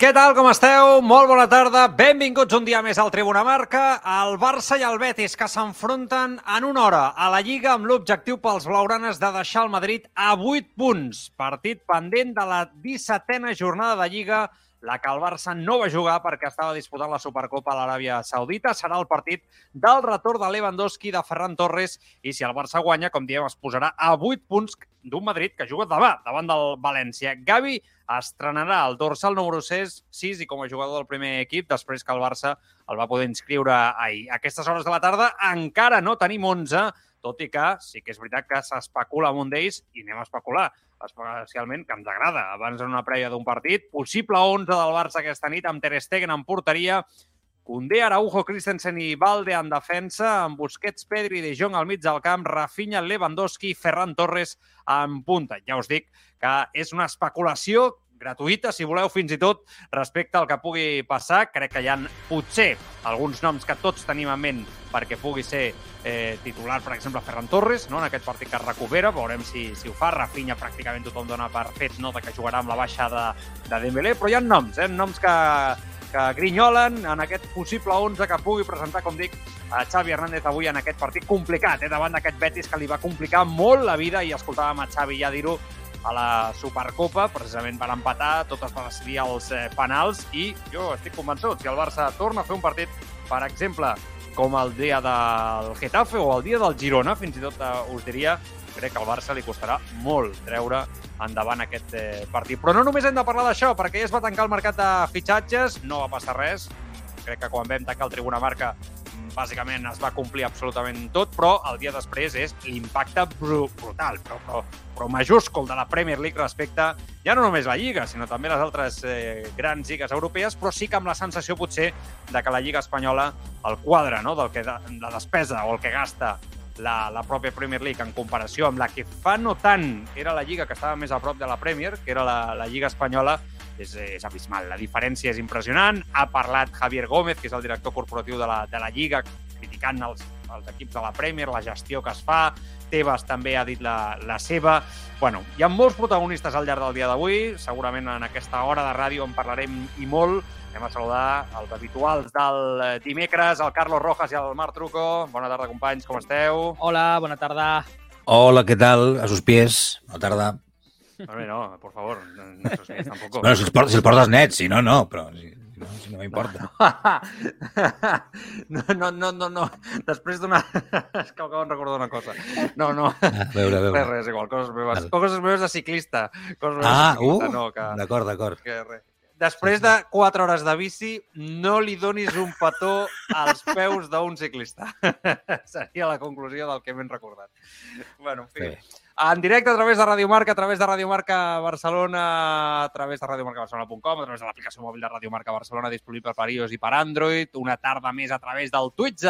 Què tal, com esteu? Molt bona tarda. Benvinguts un dia més al Tribuna Marca. El Barça i el Betis que s'enfronten en una hora a la Lliga amb l'objectiu pels blaugranes de deixar el Madrid a 8 punts. Partit pendent de la 17a jornada de Lliga, la que el Barça no va jugar perquè estava disputant la Supercopa a l'Aràbia Saudita. Serà el partit del retorn de Lewandowski, de Ferran Torres, i si el Barça guanya, com diem, es posarà a 8 punts d'un Madrid que juga demà, davant del València. Gavi estrenarà el dorsal número 6, 6 i com a jugador del primer equip, després que el Barça el va poder inscriure ahir. A aquestes hores de la tarda encara no tenim 11, tot i que sí que és veritat que s'especula amb un d'ells i anem a especular, especialment que ens agrada. Abans en una prèvia d'un partit, possible 11 del Barça aquesta nit amb Ter Stegen en porteria, Koundé, Araujo, Christensen i Valde en defensa, amb Busquets, Pedri i De Jong al mig del camp, Rafinha, Lewandowski, Ferran Torres en punta. Ja us dic que és una especulació gratuïta, si voleu, fins i tot respecte al que pugui passar. Crec que hi ha potser alguns noms que tots tenim en ment perquè pugui ser eh, titular, per exemple, Ferran Torres, no? en aquest partit que es recupera. Veurem si, si ho fa. Rafinha pràcticament tothom dona per fet de que jugarà amb la baixa de, de Dembélé, però hi ha noms, eh? noms que, que grinyolen en aquest possible 11 que pugui presentar, com dic, a Xavi Hernández avui en aquest partit complicat, eh, davant d'aquest Betis que li va complicar molt la vida i escoltàvem a Xavi ja dir-ho a la Supercopa, precisament per empatar, tot es va decidir als eh, penals i jo estic convençut, si el Barça torna a fer un partit, per exemple, com el dia del Getafe o el dia del Girona, fins i tot eh, us diria, crec que al Barça li costarà molt treure endavant aquest eh, partit. Però no només hem de parlar d'això, perquè ja es va tancar el mercat de fitxatges, no va passar res. Crec que quan vam tancar el Tribuna Marca bàsicament es va complir absolutament tot, però el dia després és l'impacte br brutal, però, però, però majúscul de la Premier League respecte ja no només la Lliga, sinó també les altres eh, grans lligues europees, però sí que amb la sensació potser de que la Lliga Espanyola, el quadre no, del que de, la despesa o el que gasta la, la pròpia Premier League en comparació amb la que fa no tant era la Lliga que estava més a prop de la Premier, que era la, la Lliga Espanyola, és, és abismal. La diferència és impressionant. Ha parlat Javier Gómez, que és el director corporatiu de la, de la Lliga, criticant els, els equips de la Premier, la gestió que es fa. Tebas també ha dit la, la seva. bueno, hi ha molts protagonistes al llarg del dia d'avui. Segurament en aquesta hora de ràdio en parlarem i molt. Anem a saludar els habituals del dimecres, el Carlos Rojas i el Marc Truco. Bona tarda, companys, com esteu? Hola, bona tarda. Hola, ¿qué tal? A sus pies. Bona tarda. No, no, por favor, no, esos pies tampoco. Bueno, si el, portes, si el portes net, si no, no, però si, no, si no m'importa. No, no, no, no, no. Després d'una... És que acabo de recordar una cosa. No, no. A veure, a Res, veure. res, igual. Coses meves, coses meves de ciclista. Coses meves Ah, de ciclista, uh, no, que, d'acord, d'acord. que res. Després de 4 hores de bici, no li donis un petó als peus d'un ciclista. Seria la conclusió del que m'hem recordat. Bueno, en fi. Bé. En directe a través de Radio Marca, a través de Radio Marca Barcelona, a través de radiomarcabarcelona.com, a través de l'aplicació mòbil de Radio Marca Barcelona disponible per iOS i per Android, una tarda més a través del Twitch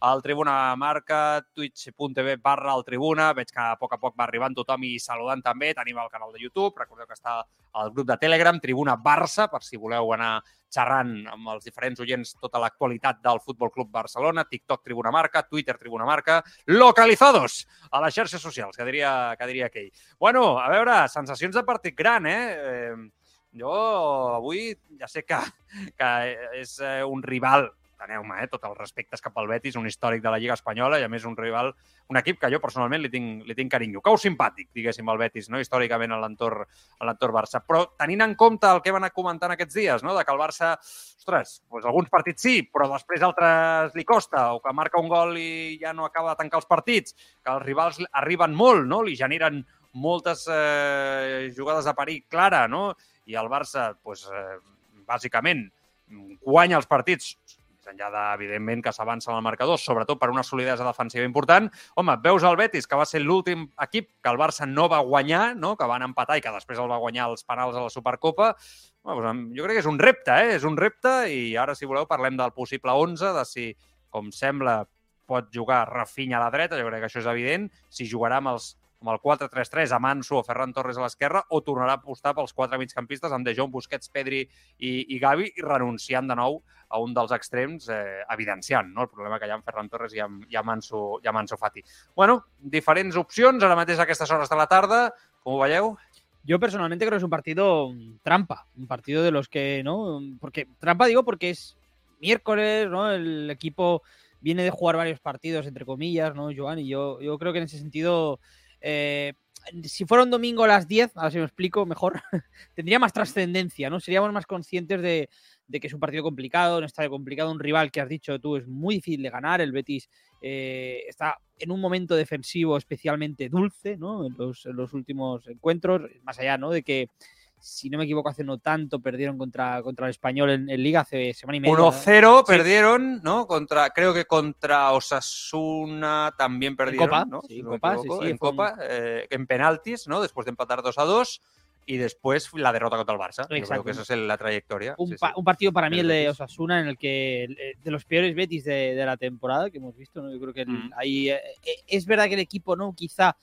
al Tribuna Marca, twitch.tv barra el Tribuna. Veig que a poc a poc va arribant tothom i saludant també. Tenim el canal de YouTube, recordeu que està al grup de Telegram, Tribuna Barça, per si voleu anar xerrant amb els diferents oients tota l'actualitat del Futbol Club Barcelona, TikTok Tribuna Marca, Twitter Tribuna Marca, localizados a les xarxes socials, que diria, que diria aquell. Bueno, a veure, sensacions de partit gran, eh? eh jo avui ja sé que, que és eh, un rival enteneu-me, eh, tots els respectes cap al Betis, un històric de la Lliga Espanyola i, a més, un rival, un equip que jo personalment li tinc, li tinc carinyo. Cau simpàtic, diguéssim, el Betis, no? històricament a l'entorn a Barça. Però tenint en compte el que van comentant aquests dies, no? de que el Barça, ostres, doncs alguns partits sí, però després altres li costa, o que marca un gol i ja no acaba de tancar els partits, que els rivals arriben molt, no? li generen moltes eh, jugades de perill clara, no? i el Barça, doncs, eh, bàsicament, guanya els partits més enllà de, evidentment, que s'avança en el marcador, sobretot per una solidesa defensiva important. Home, veus el Betis, que va ser l'últim equip que el Barça no va guanyar, no? que van empatar i que després el va guanyar els penals a la Supercopa. Home, doncs, jo crec que és un repte, eh? És un repte i ara, si voleu, parlem del possible 11, de si, com sembla, pot jugar Rafinha a la dreta, jo crec que això és evident, si jugarà amb els amb el 4-3-3, amb Ansu o Ferran Torres a l'esquerra, o tornarà a apostar pels quatre migcampistes amb De Jong, Busquets, Pedri i, i Gavi, i renunciant de nou a un dels extrems, eh, evidenciant no? el problema que hi ha amb Ferran Torres i amb, i amb, Ansu, i amb Ansu Fati. Bueno, diferents opcions, ara mateix a aquestes hores de la tarda, com ho veieu? Yo personalmente creo que es un partido trampa, un partido de los que, ¿no? Porque trampa digo porque es miércoles, ¿no? El equipo viene de jugar varios partidos, entre comillas, ¿no, Joan? Y yo, yo creo que en ese sentido eh, si fuera un domingo a las 10, a ver si me explico mejor, tendría más trascendencia, ¿no? Seríamos más conscientes de, de, que es un partido complicado, un estadio complicado, un rival que has dicho tú es muy difícil de ganar. El Betis eh, está en un momento defensivo especialmente dulce, ¿no? En los, en los últimos encuentros, más allá, ¿no? De que si no me equivoco, hace no tanto perdieron contra, contra el español en, en Liga hace semana y media. 1-0 ¿no? perdieron, ¿no? Contra, creo que contra Osasuna también perdieron, en Copa, ¿no? Sí, si en no Copa, equivoco, sí, sí, en Copa, un... eh, en penaltis, ¿no? Después de empatar 2-2 y después la derrota contra el Barça. Exacto. Yo creo que esa es la trayectoria. Un, sí, pa sí. un, partido para mí, el de Osasuna, en el que eh, de los peores Betis de, de la temporada que hemos visto, ¿no? Yo creo que Mm. ahí eh, es verdad que el equipo, ¿no? Quizá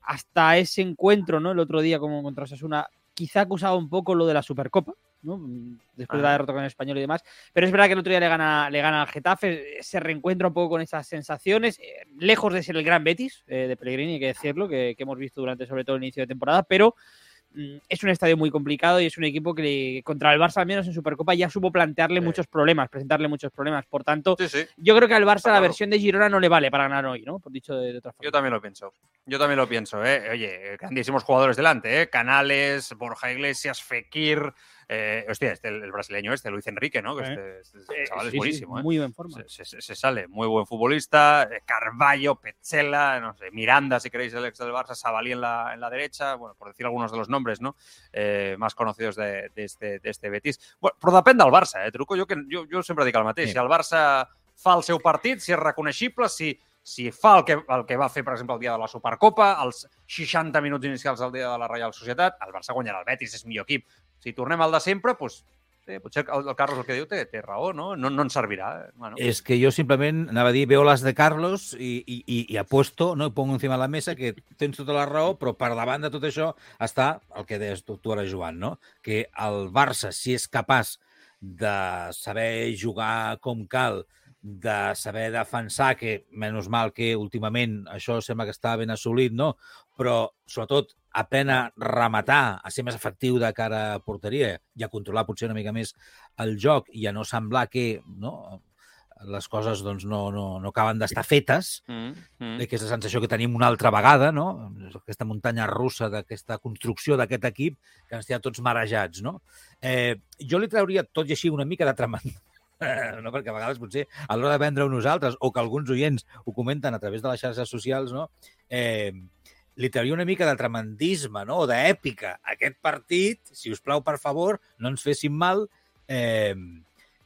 hasta ese encuentro, ¿no? El otro día como contra Osasuna, quizá acusaba un poco lo de la Supercopa, ¿no? Después ah. de la derrota con el español y demás. Pero es verdad que el otro día le gana, le gana al Getafe, se reencuentra un poco con esas sensaciones, eh, lejos de ser el gran Betis eh, de Pellegrini, hay que decirlo, que, que, hemos visto durante sobre todo el inicio de temporada, pero es un estadio muy complicado y es un equipo que contra el Barça, al menos en Supercopa, ya supo plantearle sí. muchos problemas, presentarle muchos problemas. Por tanto, sí, sí. yo creo que al Barça claro. la versión de Girona no le vale para ganar hoy, ¿no? Por dicho de, de otra forma. Yo también lo pienso. Yo también lo pienso, ¿eh? Oye, grandísimos jugadores delante, ¿eh? Canales, Borja Iglesias, Fekir. Eh, hostia, este, el, el, brasileño este, Luis Enrique, ¿no? Que este, este, este chaval es buenísimo, ¿eh? Muy buen forma. Se, se, se, sale, muy buen futbolista. eh, Carballo, Petzela, no sé, Miranda, si queréis, el ex del Barça, Sabalí en la, en la derecha, bueno, por decir algunos de los nombres, ¿no? Eh, más conocidos de, de, este, de este Betis. Bueno, però depèn del Barça, eh, Truco? Jo, que, jo, jo sempre dic el mateix. Sí. Si el Barça fa el seu partit, si és reconeixible, si, si fa el que, el que va fer, per exemple, el dia de la Supercopa, els 60 minuts inicials del dia de la Reial Societat, el Barça guanyarà el Betis, és millor equip. Si tornem al de sempre, doncs, eh, potser el, el Carlos el que diu té, té raó, no? No, no ens servirà. Eh? Bueno. És que jo simplement, anava a dir, veo les de Carlos i, i, i, i apuesto, no? pongo encima la mesa que tens tota la raó, però per davant de tot això està el que deies tu, tu ara, Joan, no? que el Barça, si és capaç de saber jugar com cal, de saber defensar, que menys mal que últimament això sembla que està ben assolit, no? però sobretot aprèn a rematar, a ser més efectiu de cara a porteria i a controlar potser una mica més el joc i a no semblar que no, les coses doncs, no, no, no acaben d'estar fetes, mm, mm. que és la sensació que tenim una altra vegada, no? aquesta muntanya russa d'aquesta construcció d'aquest equip que ens té tots marejats. No? Eh, jo li trauria tot i així una mica de tremendor no? perquè a vegades potser a l'hora de vendre nosaltres o que alguns oients ho comenten a través de les xarxes socials, no? eh, li trauria una mica de tremendisme, no? o d'èpica. Aquest partit, si us plau, per favor, no ens fessin mal eh,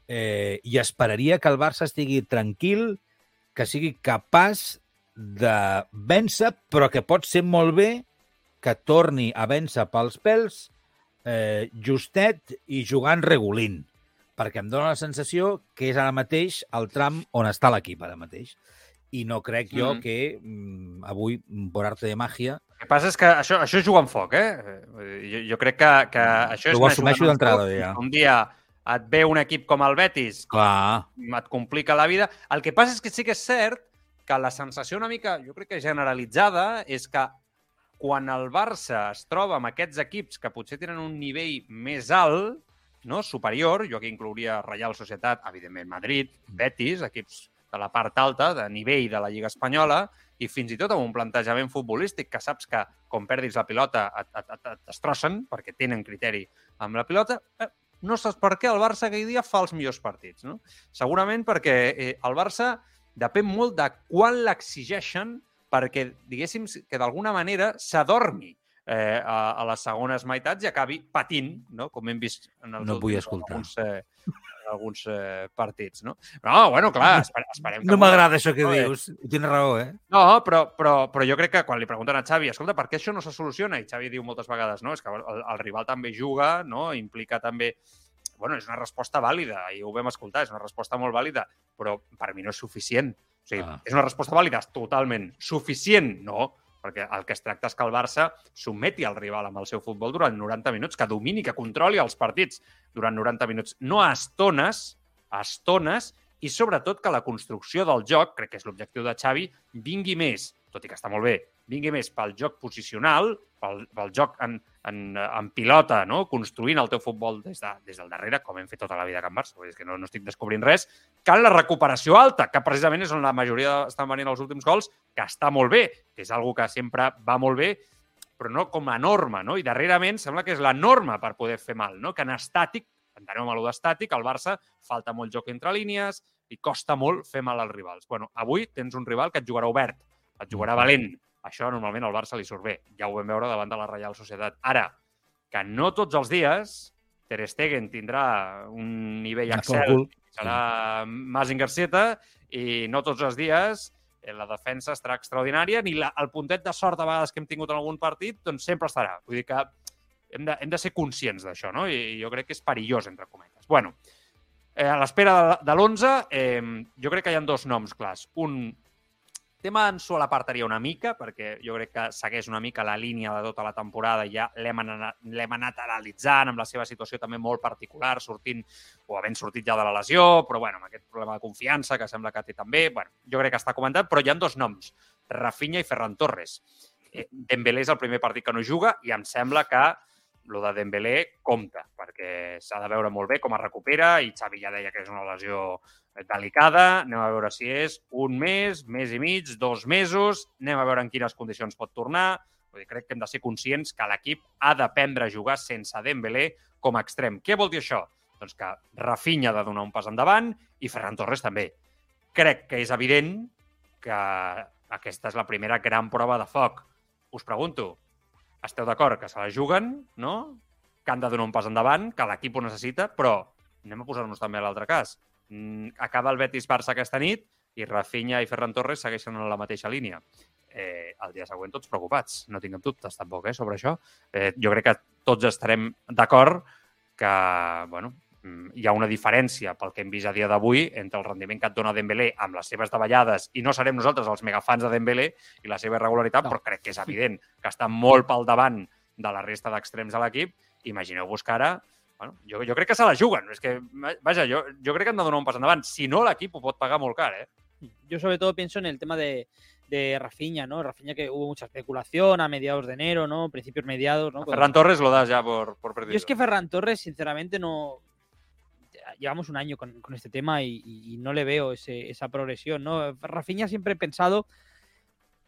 eh, i esperaria que el Barça estigui tranquil, que sigui capaç de vèncer, però que pot ser molt bé que torni a vèncer pels pèls eh, justet i jugant regulint perquè em dóna la sensació que és ara mateix el tram on està l'equip ara mateix. I no crec jo mm. que mm, avui, per arte de màgia... El que passa és que això, això és jugar amb foc, eh? Jo, jo crec que, que això és... Ho assumeixo d'entrada, ja. Un dia et ve un equip com el Betis, Clar. et complica la vida. El que passa és que sí que és cert que la sensació una mica, jo crec que generalitzada, és que quan el Barça es troba amb aquests equips que potser tenen un nivell més alt, no? superior, jo aquí inclouria Reial Societat, evidentment Madrid, Betis, equips de la part alta, de nivell de la Lliga Espanyola, i fins i tot amb un plantejament futbolístic que saps que, com perdis la pilota, et, et, et, et destrossen, perquè tenen criteri amb la pilota, eh, no saps per què el Barça aquell dia fa els millors partits. No? Segurament perquè eh, el Barça depèn molt de quan l'exigeixen perquè, diguéssim, que d'alguna manera s'adormi eh, a, a les segones meitats i acabi patint, no? com hem vist en els No vull últims- escoltar. alguns, eh, alguns eh, partits. No? no, bueno, clar, esper esperem que... No m'agrada això que No, eh. dius. Tens raó, eh? No, però, però, però jo crec que quan li pregunten a Xavi, escolta, per què això no se soluciona? I Xavi diu moltes vegades, no, és que el, el rival també juga, no, implica també... Bueno, és una resposta vàlida, i ho vam escoltar, és una resposta molt vàlida, però per mi no és suficient. O sigui, Ah. és una resposta vàlida, totalment. Suficient, no, perquè el que es tracta és que el Barça sotmeti el rival amb el seu futbol durant 90 minuts, que domini, que controli els partits durant 90 minuts. No a estones, a estones, i sobretot que la construcció del joc, crec que és l'objectiu de Xavi, vingui més, tot i que està molt bé, vingui més pel joc posicional, pel, pel joc en, en, en pilota, no? construint el teu futbol des, de, des del darrere, com hem fet tota la vida a Can Barça, és que no, no estic descobrint res, en la recuperació alta, que precisament és on la majoria estan venint els últims gols, que està molt bé, que és algo que sempre va molt bé, però no com a norma, no? I darrerament sembla que és la norma per poder fer mal, no? Que en estàtic, entenem amb d'estàtic, al Barça falta molt joc entre línies i costa molt fer mal als rivals. Bueno, avui tens un rival que et jugarà obert, et jugarà valent. Això normalment al Barça li surt bé. Ja ho vam veure davant de la Reial Societat. Ara, que no tots els dies Ter Stegen tindrà un nivell excel, serà Mazinger Garceta, i no tots els dies eh, la defensa estarà extraordinària, ni la, el puntet de sort a vegades que hem tingut en algun partit, doncs sempre estarà. Vull dir que hem de, hem de ser conscients d'això, no? I jo crec que és perillós, entre cometes. Bueno, eh, a l'espera de, de l'11, eh, jo crec que hi ha dos noms clars. Un tema Ansu a l'apartaria una mica, perquè jo crec que segueix una mica la línia de tota la temporada ja l'hem ana- l'hem anat analitzant amb la seva situació també molt particular, sortint o havent sortit ja de la lesió, però bueno, amb aquest problema de confiança que sembla que té també, bueno, jo crec que està comentat, però hi ha dos noms, Rafinha i Ferran Torres. Eh, Dembélé és el primer partit que no juga i em sembla que lo de Dembélé compta, perquè s'ha de veure molt bé com es recupera i Xavi ja deia que és una lesió delicada, anem a veure si és un mes, mes i mig, dos mesos, anem a veure en quines condicions pot tornar. Vull dir, crec que hem de ser conscients que l'equip ha d'aprendre a jugar sense Dembélé com a extrem. Què vol dir això? Doncs que Rafinha ha de donar un pas endavant i Ferran Torres també. Crec que és evident que aquesta és la primera gran prova de foc. Us pregunto, esteu d'acord que se la juguen, no? que han de donar un pas endavant, que l'equip ho necessita, però anem a posar-nos també a l'altre cas. Mm, acaba el Betis-Barça aquesta nit i Rafinha i Ferran Torres segueixen en la mateixa línia. Eh, el dia següent tots preocupats, no tinguem dubtes tampoc eh, sobre això. Eh, jo crec que tots estarem d'acord que bueno, mm, hi ha una diferència pel que hem vist a dia d'avui entre el rendiment que et dona Dembélé amb les seves davallades i no serem nosaltres els megafans de Dembélé i la seva irregularitat, No. però crec que és evident que està molt pel davant de la resta d'extrems de l'equip. Imagineu-vos que ara bueno, jo, jo crec que se la juguen. És que, vaja, jo, jo crec que han de donar un pas endavant. Si no, l'equip ho pot pagar molt car, eh? Yo sobre todo pienso en el tema de, de Rafinha, ¿no? Rafinha que hubo mucha especulación a mediados de enero, ¿no? Principios mediados, ¿no? A Ferran Torres lo das ya por, por perdido. Yo es que Ferran Torres, sinceramente, no. Llevamos un año con, con este tema y, y no le veo ese- esa progresión, ¿no? Rafinha siempre he pensado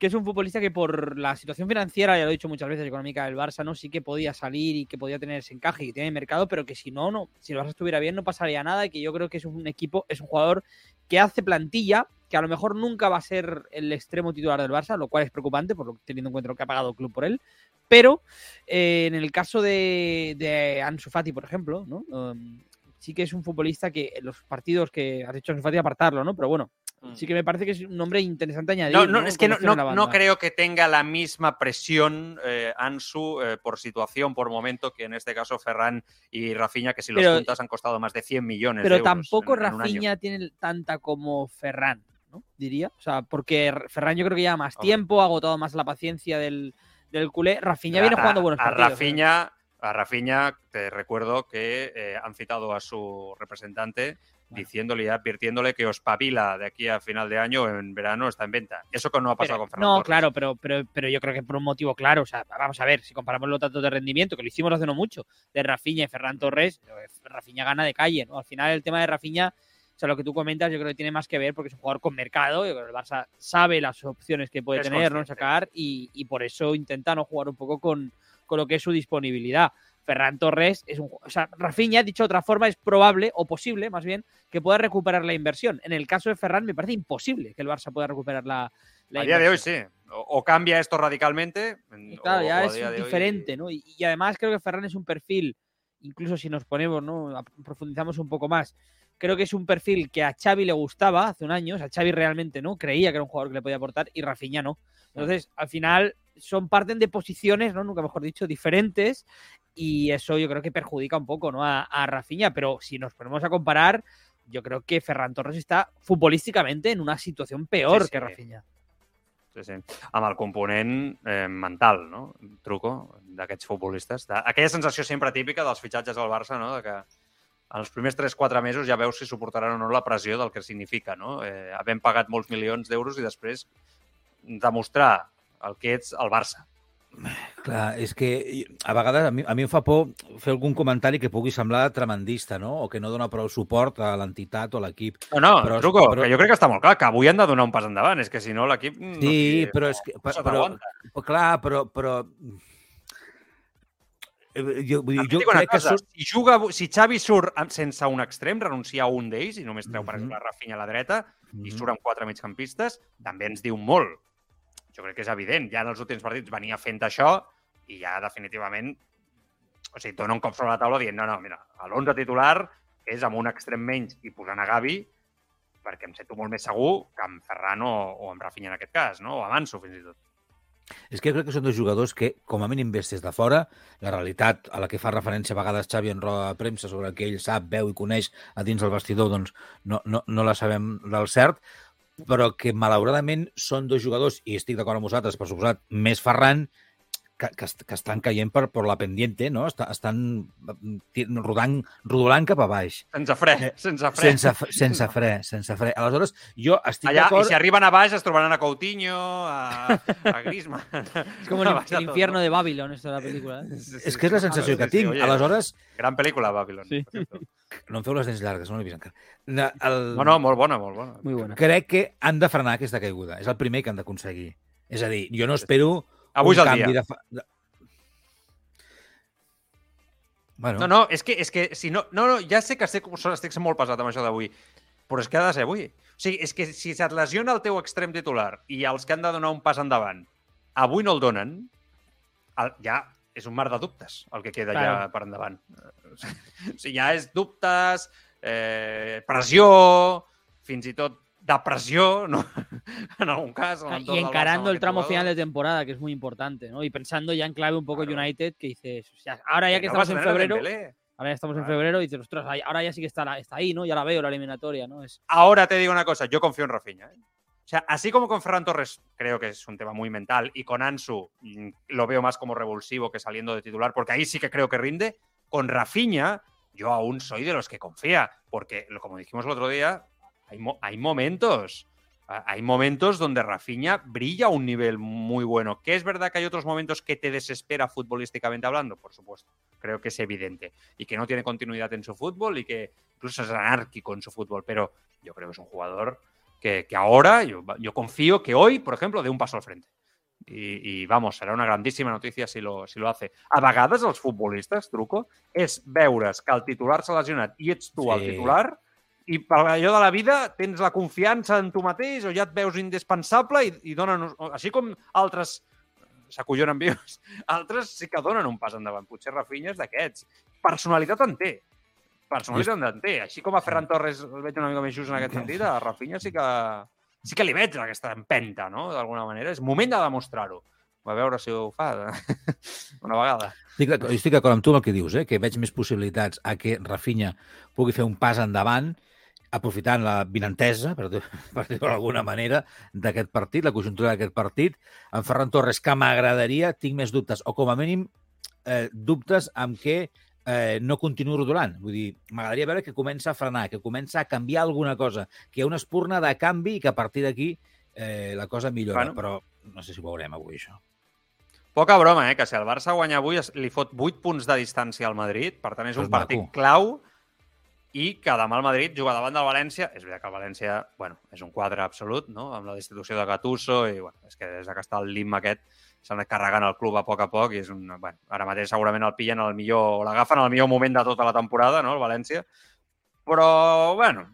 que es un futbolista que por la situación financiera, ya lo he dicho muchas veces, económica del Barça, ¿no? Sí que podía salir y que podía tener ese encaje y que tiene mercado, pero que si no, no, si el Barça estuviera bien no pasaría nada y que yo creo que es un equipo, es un jugador que hace plantilla, que a lo mejor nunca va a ser el extremo titular del Barça, lo cual es preocupante, por lo, teniendo en cuenta lo que ha pagado el club por él. Pero eh, en el caso de, de Ansu Fati, por ejemplo, ¿no? Um, sí que es un futbolista que los partidos que has hecho Ansu Fati apartarlo, ¿no? Pero bueno, sí que me parece que es un nombre interesante añadir. Mm. No, no, es que no, no- creo que tenga la misma presión eh, Ansu eh, por situación, por momento, que en este caso Ferran y Rafinha, que si los juntas han costado más de 100 millones Pero de euros tampoco en-. Rafinha tiene tanta como Ferran, ¿no? Diría. O sea, porque Ferran yo creo que lleva más tiempo, ha agotado más la paciencia del, del culé. Rafinha viene jugando buenos a partidos. ¿eh? Rafinha, a Rafinha te recuerdo que eh, han citado a su representante diciéndole y advirtiéndole que os pavila de aquí a final de año en verano está en venta. Eso que no ha pasado Pero- con Fernando no, Torres. claro, pero, pero, pero yo creo que por un motivo claro. O sea, vamos a ver, si comparamos los datos de rendimiento, que lo hicimos hace no mucho, de Rafinha y Ferran Torres, eh, Rafinha gana de calle, ¿no? Al final el tema de Rafinha, o sea, lo que tú comentas, yo creo que tiene más que ver porque es un jugador con mercado, yo creo que el Barça sabe las opciones que puede Es tener, ¿no? Sacar, y, y por eso intenta no jugar un poco con, con lo que es su disponibilidad. Ferran Torres es un. O sea, Rafinha, dicho de otra forma, es probable, o posible más bien, que pueda recuperar la inversión. En el caso de Ferran, me parece imposible que el Barça pueda recuperar la, la A día de hoy sí. O, o cambia esto radicalmente. Y claro, o- ya o es hoy- diferente, ¿no? Y, y además creo que Ferran es un perfil, incluso si nos ponemos, ¿no? Profundizamos un poco más. Creo que es un perfil que a Xavi le gustaba hace un año, o sea, Xavi realmente no creía que era un jugador que le podía aportar y Rafinha no. Entonces, al final son parten de posiciones, ¿no? Nunca mejor dicho, diferentes y eso yo creo que perjudica un poco, ¿no? A, a Rafinha, pero si nos ponemos a comparar, yo creo que Ferran Torres está futbolísticamente en una situación peor Sí, sí. que Rafinha. Sí, sí. Amb el component eh, mental, no? Truco, d'aquests futbolistes. De, aquella sensació sempre típica dels fitxatges al Barça, no? De que en els primers 3-4 mesos ja veus si suportaran o no la pressió del que significa, no? Eh, havent pagat molts milions d'euros i després demostrar el que ets al Barça. Clar, és que a vegades a mi, a mi em fa por fer algun comentari que pugui semblar tremendista, no? O que no dona prou suport a l'entitat o a l'equip. No, no, Però- Truco, però- que jo crec que està molt clar, que avui han de donar un pas endavant, és que si no l'equip... no Sí, sé, però no- és que... no Però, però, però, clar, però... però... Eh, Jo, vull dir, jo crec que cosa, surt... si, juga, si Xavi surt sense un extrem, renuncia a un d'ells i només treu, per Mhm. exemple, Rafinha a la dreta i Mhm. surt amb quatre migcampistes, també ens diu molt. Jo crec que és evident. Ja en els últims partits venia fent això i ja definitivament o sigui, dona un cop sobre la taula dient no, no, mira, l'11 titular és amb un extrem menys i posant a Gavi perquè em sento molt més segur que amb Ferran o, o amb Rafinha en aquest cas, no? o Ansu fins i tot. És que crec que són dos jugadors que, com a mínim ves des de fora, la realitat a la que fa referència a vegades Xavi en roda de premsa sobre el que ell sap, veu i coneix a dins del vestidor, doncs no, no, no la sabem del cert, però que malauradament són dos jugadors, i estic d'acord amb vosaltres, per suposat, més Ferran, que, que, est- que estan caient per, per la pendiente, no? Està, estan ti- rodant, rodolant cap a baix. Sense fre, Eh, sense fre. Sense, sense fre, sense fre. Aleshores, jo estic Allà, i si arriben a baix es trobaran a Coutinho, a, a Griezmann... Es como el, el infierno de Babylon, de la película. ¿eh? És que és la sensació que tinc. Aleshores, Gran pel·lícula, Babylon. Sí. no em feu les dents llargues, no l'he vist encara. El... No, no, molt bona, molt bona. Muy buena. Crec que han de frenar aquesta caiguda. És el primer que han d'aconseguir. És a dir, jo no espero Avui és el dia. de... Bueno, No, no, és que, és que si no, no, no, ja sé que estic, estic molt pesat amb això d'avui, però és que ha de ser avui. O sigui, és que si se't lesiona el teu extrem titular i els que han de donar un pas endavant avui no el donen, el, ja és un mar de dubtes el que queda Claro. ja per endavant. O sigui, ja és dubtes, eh, pressió, fins i tot depressió, no? en algun cas. l'entorn Y encarando el tramo final de temporada, que es muy importante, ¿no? Y pensando ya en clave un poco Claro. United, que dices, o sea, ahora ya que no vas estamos en febrero, ahora ya estamos en febrero, y dices, ostras, ahora ya sí que está, la- está ahí, ¿no? Ya la veo, la eliminatoria, ¿no? Es, Ahora te digo una cosa, yo confío en Rafinha. ¿eh? O sea, así como con Ferran Torres creo que es un tema muy mental y con Ansu mm, lo veo más como revulsivo que saliendo de titular, porque ahí sí que creo que rinde, con Rafinha yo aún soy de los que confía, porque como dijimos el otro día, hay, mo- hay momentos. Hay momentos donde Rafinha brilla a un nivel muy bueno. Que es verdad que hay otros momentos que te desespera futbolísticamente hablando, por supuesto. Creo que es evidente. Y que no tiene continuidad en su fútbol y que incluso es anárquico en su fútbol. Pero yo creo que es un jugador que, que ahora, yo, yo confío que hoy, por ejemplo, dé un paso al frente. I, i vamos, serà una grandíssima notícia si lo, si lo hace. A vegades els futbolistes, truco, és veure's que el titular s'ha lesionat i ets tu el Sí. titular i per allò de la vida tens la confiança en tu mateix o ja et veus indispensable i, i donen... Així com altres s'acollonen vius, altres sí que donen un pas endavant. Potser Rafinha és d'aquests. Personalitat en té. Personalitat en té. Així com a Ferran Torres el veig una mica més just en aquest sentit, a Rafinha sí que, sí que li veig aquesta empenta, no? D'alguna manera. És moment de demostrar-ho. A veure si ho fa una vegada. Estic, estic d'acord amb tu amb el que dius, eh? que veig més possibilitats a que Rafinha pugui fer un pas endavant aprofitant la vinentesa, per, per dir-ho d'alguna manera, d'aquest partit, la conjuntura d'aquest partit. En Ferran Torres, que m'agradaria, tinc més dubtes, o com a mínim eh, dubtes amb què eh, no continuo rodolant. Vull dir, m'agradaria veure que comença a frenar, que comença a canviar alguna cosa, que hi ha una espurna de canvi i que a partir d'aquí eh, la cosa millora. Bueno. Però no sé si ho veurem avui, això. Poca broma, eh? Que si el Barça guanya avui, li fot 8 punts de distància al Madrid. Per tant, és un partit maco. clau i que demà el Madrid juga davant del València. És veritat que el València, bueno, és un quadre absolut, no?, amb la destitució de Gattuso i, bueno, és que des que està el lim aquest s'ha anat carregant el club a poc a poc i és un... Bueno, ara mateix segurament el pillen al millor... o l'agafen al millor moment de tota la temporada, no?, el València. Però, bueno,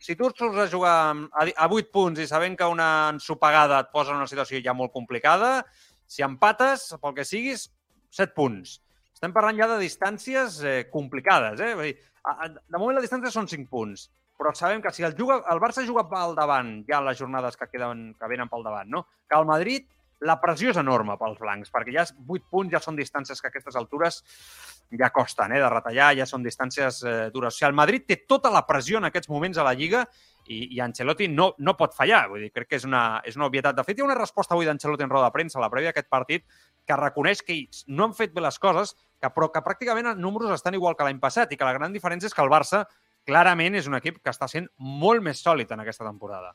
si tu surts a jugar a 8 punts i sabent que una ensopegada et posa en una situació ja molt complicada, si empates, pel que siguis, 7 punts. Estem parlant ja de distàncies eh, complicades. Eh? Vull dir, de moment la distància són 5 punts, però sabem que si el, juga, el Barça juga pel davant, ja les jornades que, queden, que venen pel davant, no? que el Madrid la pressió és enorme pels blancs, perquè ja 8 punts ja són distàncies que a aquestes altures ja costen eh, de retallar, ja són distàncies eh, dures. O sigui, el Madrid té tota la pressió en aquests moments a la Lliga i, i Ancelotti no, no pot fallar. Vull dir, crec que és una, és una obvietat. De fet, hi ha una resposta avui d'Ancelotti en roda de premsa a la prèvia d'aquest partit que reconeix que ells no han fet bé les coses, que, però que pràcticament els números estan igual que l'any passat i que la gran diferència és que el Barça clarament és un equip que està sent molt més sòlid en aquesta temporada.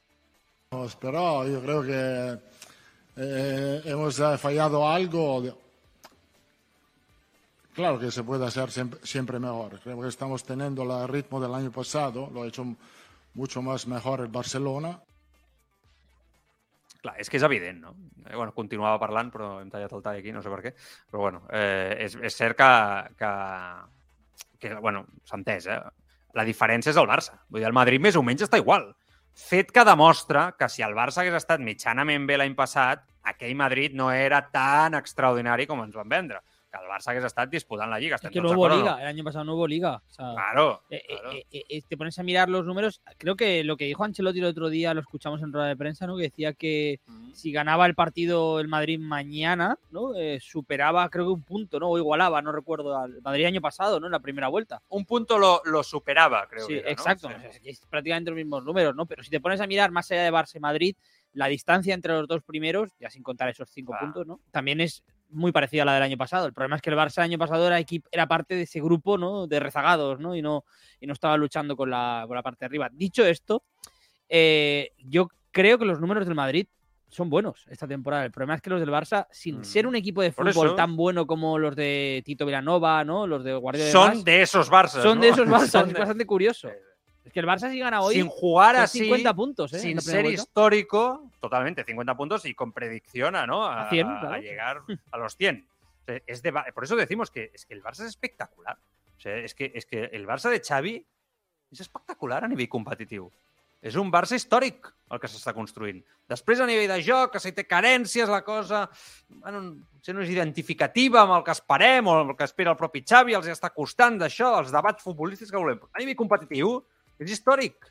Pero yo creo que eh, hemos fallado algo. Claro que se puede hacer siempre mejor. Creo que estamos teniendo el ritmo del año pasado. Lo ha hecho mucho más mejor el Barcelona. Clar, és que és evident, no? Eh, bueno, continuava parlant, però hem tallat el tall aquí, no sé per què. Però, bueno, eh, és, és cert que, que, que bueno, s'ha entès, eh? La diferència és el Barça. Vull dir, el Madrid més o menys està igual. Fet que demostra que si el Barça hagués estat mitjanament bé l'any passat, aquell Madrid no era tan extraordinari com ens van vendre. Que el Barça hagués estat disputant la Lliga. Es Estem que tots no hubo d'acord o liga, el año pasado no hubo liga. O sea, Claro, eh, eh, claro. eh, eh, te pones a mirar los números. Creo que lo que dijo Ancelotti el otro día, lo escuchamos en rueda de prensa, ¿no? Que decía que si ganaba el partido el Madrid mañana, ¿no? Superaba, creo que un punto, ¿no? O igualaba, no recuerdo, al Madrid año pasado, ¿no? En la primera vuelta. Un punto lo, lo superaba, creo sí, que era, exacto. Sí. O sea, es que es prácticamente los mismos números, ¿no? Pero si te pones a mirar más allá de Barça y Madrid, la distancia entre los dos primeros, ya sin contar esos cinco Ah. puntos, ¿no? También es muy parecida a la del año pasado. El problema es que el Barça el año pasado era, era parte de ese grupo, ¿no? De rezagados, ¿no? Y no, y no estaba luchando con la, con la parte de arriba. Dicho esto, eh, yo creo que los números del Madrid son buenos esta temporada. El problema es que los del Barça, sin Mm. ser un equipo de fútbol eso- tan bueno como los de Tito Villanova, ¿no? Los de Guardiola Son demás, de esos Barça. son de esos Barça. Es de- bastante curioso. Es que el Barça si gana hoy sin jugar así, 50 puntos, ¿eh? sin ser vuelta. histórico, totalmente, 50 puntos y con predicción a, ¿no? a, A 100, a- a claro. llegar a los 100. O sea, es de por eso decimos que, es que el Barça es espectacular. O sea, es, que, es que el Barça de Xavi és espectacular a nivell competitiu. És un Barça històric el que s'està construint. Després, a nivell de joc, que si té carències, la cosa bueno, potser no és identificativa amb el que esperem o el que espera el propi Xavi, els està costant d'això, els debats futbolístics que volem. A nivell competitiu, és històric.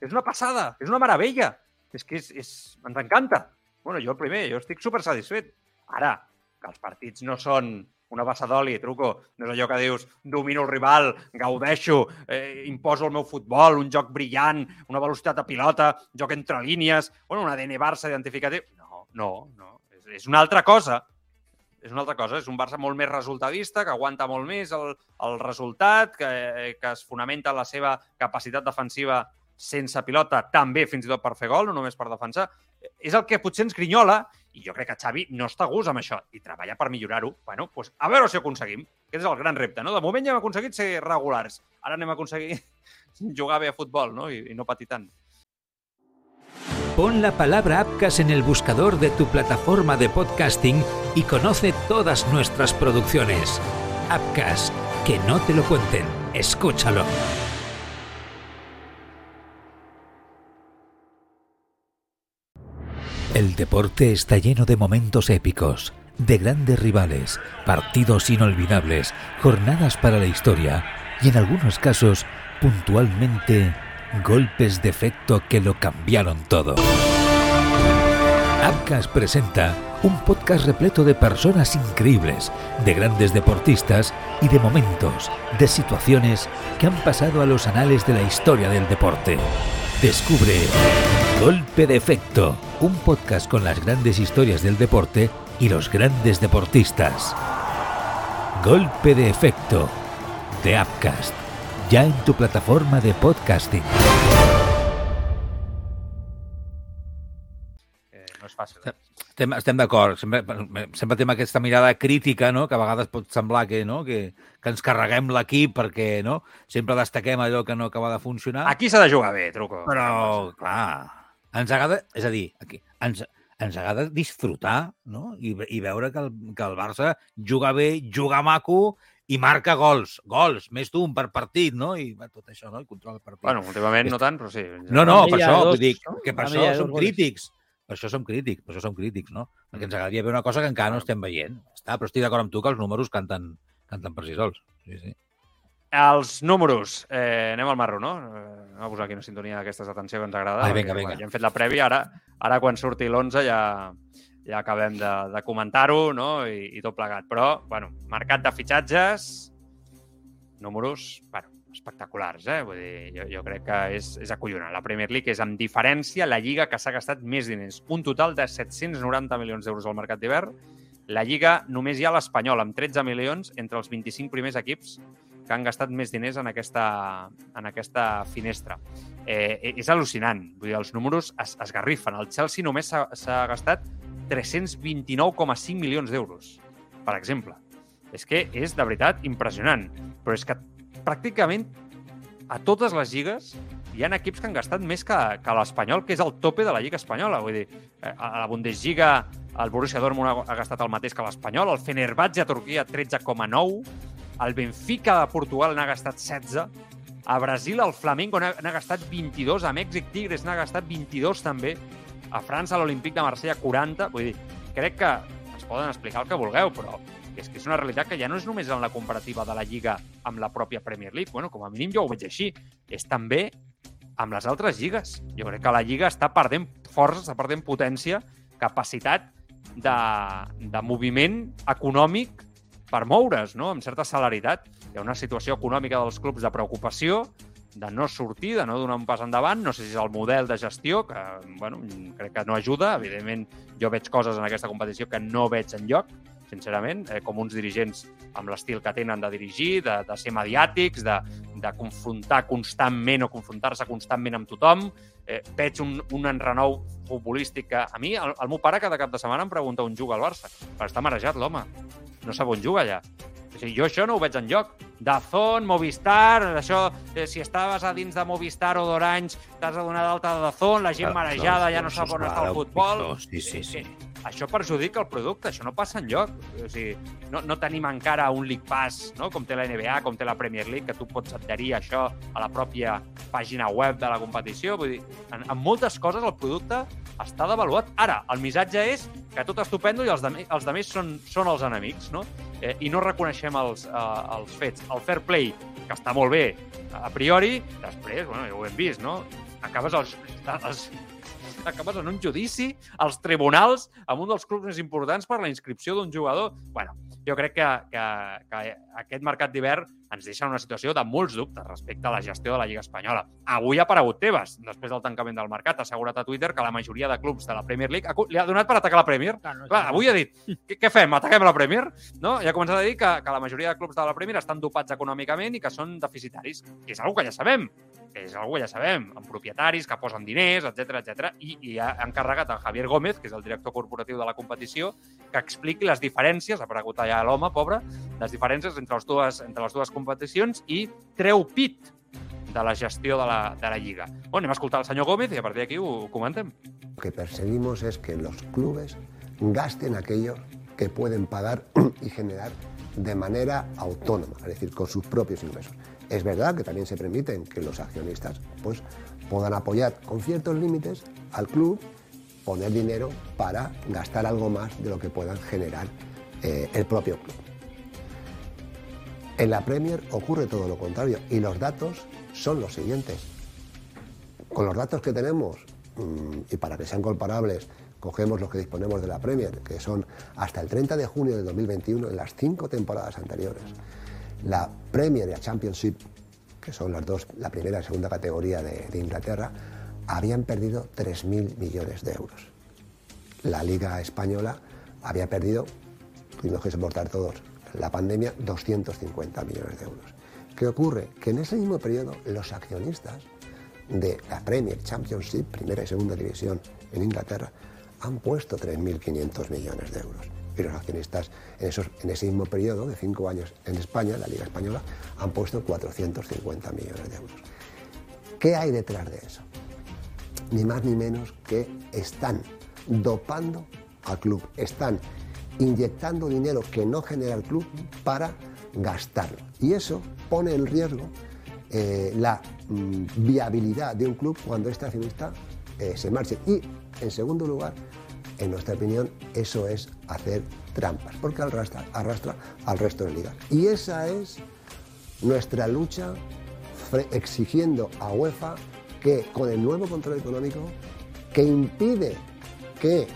És una passada, és una meravella. És que és, és... ens encanta. Bueno, jo el primer, jo estic super satisfet. Ara, que els partits no són una bassa d'oli, truco, no és allò que dius domino el rival, gaudeixo, eh, imposo el meu futbol, un joc brillant, una velocitat de pilota, joc entre línies, bueno, un ADN Barça identificatiu. No, no, no. És, és una altra cosa. És una altra cosa. És un Barça molt més resultadista, que aguanta molt més el, el resultat, que, que es fonamenta en la seva capacitat defensiva sense pilota, també fins i tot per fer gol, no només per defensar. És el que potser ens grinyola, i jo crec que Xavi no està a gust amb això, i treballa per millorar-ho. Bueno, doncs a veure si ho aconseguim. Aquest és el gran repte, no? De moment ja hem aconseguit ser regulars. Ara anem a aconseguir jugar bé a futbol, no? I, i no patir tant. Pon la palabra Apcas en el buscador de tu plataforma de podcasting y conoce todas nuestras producciones. Apcas, que no te lo cuenten, escúchalo. El deporte está lleno de momentos épicos, de grandes rivales, partidos inolvidables, jornadas para la historia y en algunos casos, puntualmente, golpes de efecto que lo cambiaron todo. Abcas presenta un podcast repleto de personas increíbles, de grandes deportistas y de momentos, de situaciones que han pasado a los anales de la historia del deporte. Descubre Golpe de Efecto, un podcast con las grandes historias del deporte y los grandes deportistas. Golpe de efecto de Upcast, ya en tu plataforma de podcasting. Eh, no és fàcil. Estem, estem d'acord. Sempre, sempre tenim aquesta mirada crítica, no? que a vegades pot semblar que, no? que, que ens carreguem l'equip perquè no? sempre destaquem allò que no acaba de funcionar. Aquí s'ha de jugar bé, truco. Però, clar, ens agrada... És a dir, aquí, ens, ens agrada disfrutar no? I, i veure que el, que el Barça juga bé, juga maco i marca gols. Gols, més d'un per partit, no? I va, tot això, no? I controla el partit. Bueno, últimament no tant, però sí. No, no, per això, dos, vull dir, no? que per això som crítics. Per això som crítics, per això som crítics, no? Perquè ens agradaria veure una cosa que encara no estem veient. Està, però estic d'acord amb tu que els números canten, canten per si sols. Sí, sí. Els números. Eh, anem al marro, no? Eh, anem a posar aquí una sintonia d'aquestes d'atenció que ens agrada. Ai, vinga, vinga. Ja hem fet la prèvia, ara, ara quan surti l'11 ja, ja acabem de, de comentar-ho no? I, i tot plegat. Però, bueno, mercat de fitxatges, números, bueno, espectaculars, eh? Vull dir, jo, jo crec que és, és acollonant. La Premier League és, amb diferència, la lliga que s'ha gastat més diners. Un total de 790 milions d'euros al mercat d'hivern. La lliga només hi ha l'Espanyol, amb 13 milions entre els 25 primers equips que han gastat més diners en aquesta, en aquesta finestra. Eh, és al·lucinant. Vull dir, els números es, es garrifen. El Chelsea només s'ha gastat 329,5 milions d'euros, per exemple. És que és, de veritat, impressionant. Però és que pràcticament a totes les lligues hi ha equips que han gastat més que, que l'Espanyol, que és el tope de la Lliga Espanyola. Vull dir, eh, a la Bundesliga el Borussia Dortmund ha, gastat el mateix que l'Espanyol, el Fenerbahce a Turquia 13,9, el Benfica de Portugal n'ha gastat 16, a Brasil el Flamengo n'ha gastat 22, a Mèxic Tigres n'ha gastat 22 també, a França l'Olímpic de Marsella 40, vull dir, crec que es poden explicar el que vulgueu, però és que és una realitat que ja no és només en la comparativa de la Lliga amb la pròpia Premier League, bueno, com a mínim jo ho veig així, és també amb les altres lligues. Jo crec que la Lliga està perdent força, està perdent potència, capacitat de, de moviment econòmic per moure's, no? amb certa celeritat. Hi ha una situació econòmica dels clubs de preocupació, de no sortir, de no donar un pas endavant. No sé si és el model de gestió, que bueno, crec que no ajuda. Evidentment, jo veig coses en aquesta competició que no veig en lloc, sincerament, eh, com uns dirigents amb l'estil que tenen de dirigir, de, de ser mediàtics, de, de confrontar constantment o confrontar-se constantment amb tothom. Eh, veig un, un enrenou futbolístic que a mi, el, el meu pare cada cap de setmana em pregunta on juga al Barça, perquè està marejat l'home. No sap on juga allà. O sigui, jo això no ho veig en lloc. Dazón, Movistar, això, eh, si estaves a dins de Movistar o d'Orange, t'has de donar d'alta de Dazón, la gent marejada ja no sap on està el futbol. Sí, sí, sí. Això perjudica el producte, això no passa en lloc. O sigui, no, no tenim encara un League Pass, no? com té la NBA, com té la Premier League, que tu pots adherir això a la pròpia pàgina web de la competició. Vull dir, en, en moltes coses el producte està devaluat. Ara, el missatge és que tot estupendo i els, de, els de més són, són els enemics, no? Eh, I no reconeixem els, eh, els fets. El fair play, que està molt bé a priori, després, bueno, ja ho hem vist, no? Acabes els, els, acabes en un judici als tribunals amb un dels clubs més importants per la inscripció d'un jugador. bueno, jo crec que, que, que aquest mercat d'hivern ens deixa en una situació de molts dubtes respecte a la gestió de la Lliga Espanyola. Avui ha aparegut Tebas, després del tancament del mercat, ha assegurat a Twitter que la majoria de clubs de la Premier League li ha donat per atacar la Premier. Clar, no, Clar, avui ha dit, què, què fem? Ataquem la Premier? No? I ha començat a dir que, que la majoria de clubs de la Premier estan dopats econòmicament i que són deficitaris, que és una que ja sabem, que és una que ja sabem, amb propietaris que posen diners, etc etc. I, i ha encarregat a Javier Gómez, que és el director corporatiu de la competició, que expliqui les diferències, ha aparegut allà l'home, pobre, les diferències entre les dues, entre les dues competicions i treu pit de la gestió de la, de la Lliga. Bueno, anem a escoltar el senyor Gómez i a partir d'aquí ho comentem. Lo que perseguimos es que los clubes gasten aquello que pueden pagar y generar de manera autónoma, es decir, con sus propios ingresos. Es verdad que también se permiten que los accionistas pues, puedan apoyar con ciertos límites al club, poner dinero para gastar algo más de lo que puedan generar eh, el propio club. En la Premier ocurre todo lo contrario y los datos son los siguientes. Con los datos que tenemos, mm, y para que sean comparables, cogemos los que disponemos de la Premier, que son hasta el 30 de junio de 2021 en las cinco temporadas anteriores. La Premier y la Championship, que son las dos, la primera y segunda categoría de, de Inglaterra, habían perdido 3.000 millones de euros. La Liga Española había perdido, tuvimos que soportar todos la pandemia 250 millones de euros. ¿Qué ocurre? Que en ese mismo periodo los accionistas de la Premier Championship, primera y segunda división en Inglaterra, han puesto 3.500 millones de euros. Y los accionistas en, esos, en ese mismo periodo de cinco años en España, la Liga Española, han puesto 450 millones de euros. ¿Qué hay detrás de eso? Ni más ni menos que están dopando al club, están inyectando dinero que no genera el club para gastarlo. Y eso pone en riesgo eh, la mm, viabilidad de un club cuando este accionista eh, se marche. Y, en segundo lugar, en nuestra opinión, eso es hacer trampas, porque arrastra, arrastra al resto de ligas. Y esa es nuestra lucha exigiendo a UEFA que con el nuevo control económico que impide que,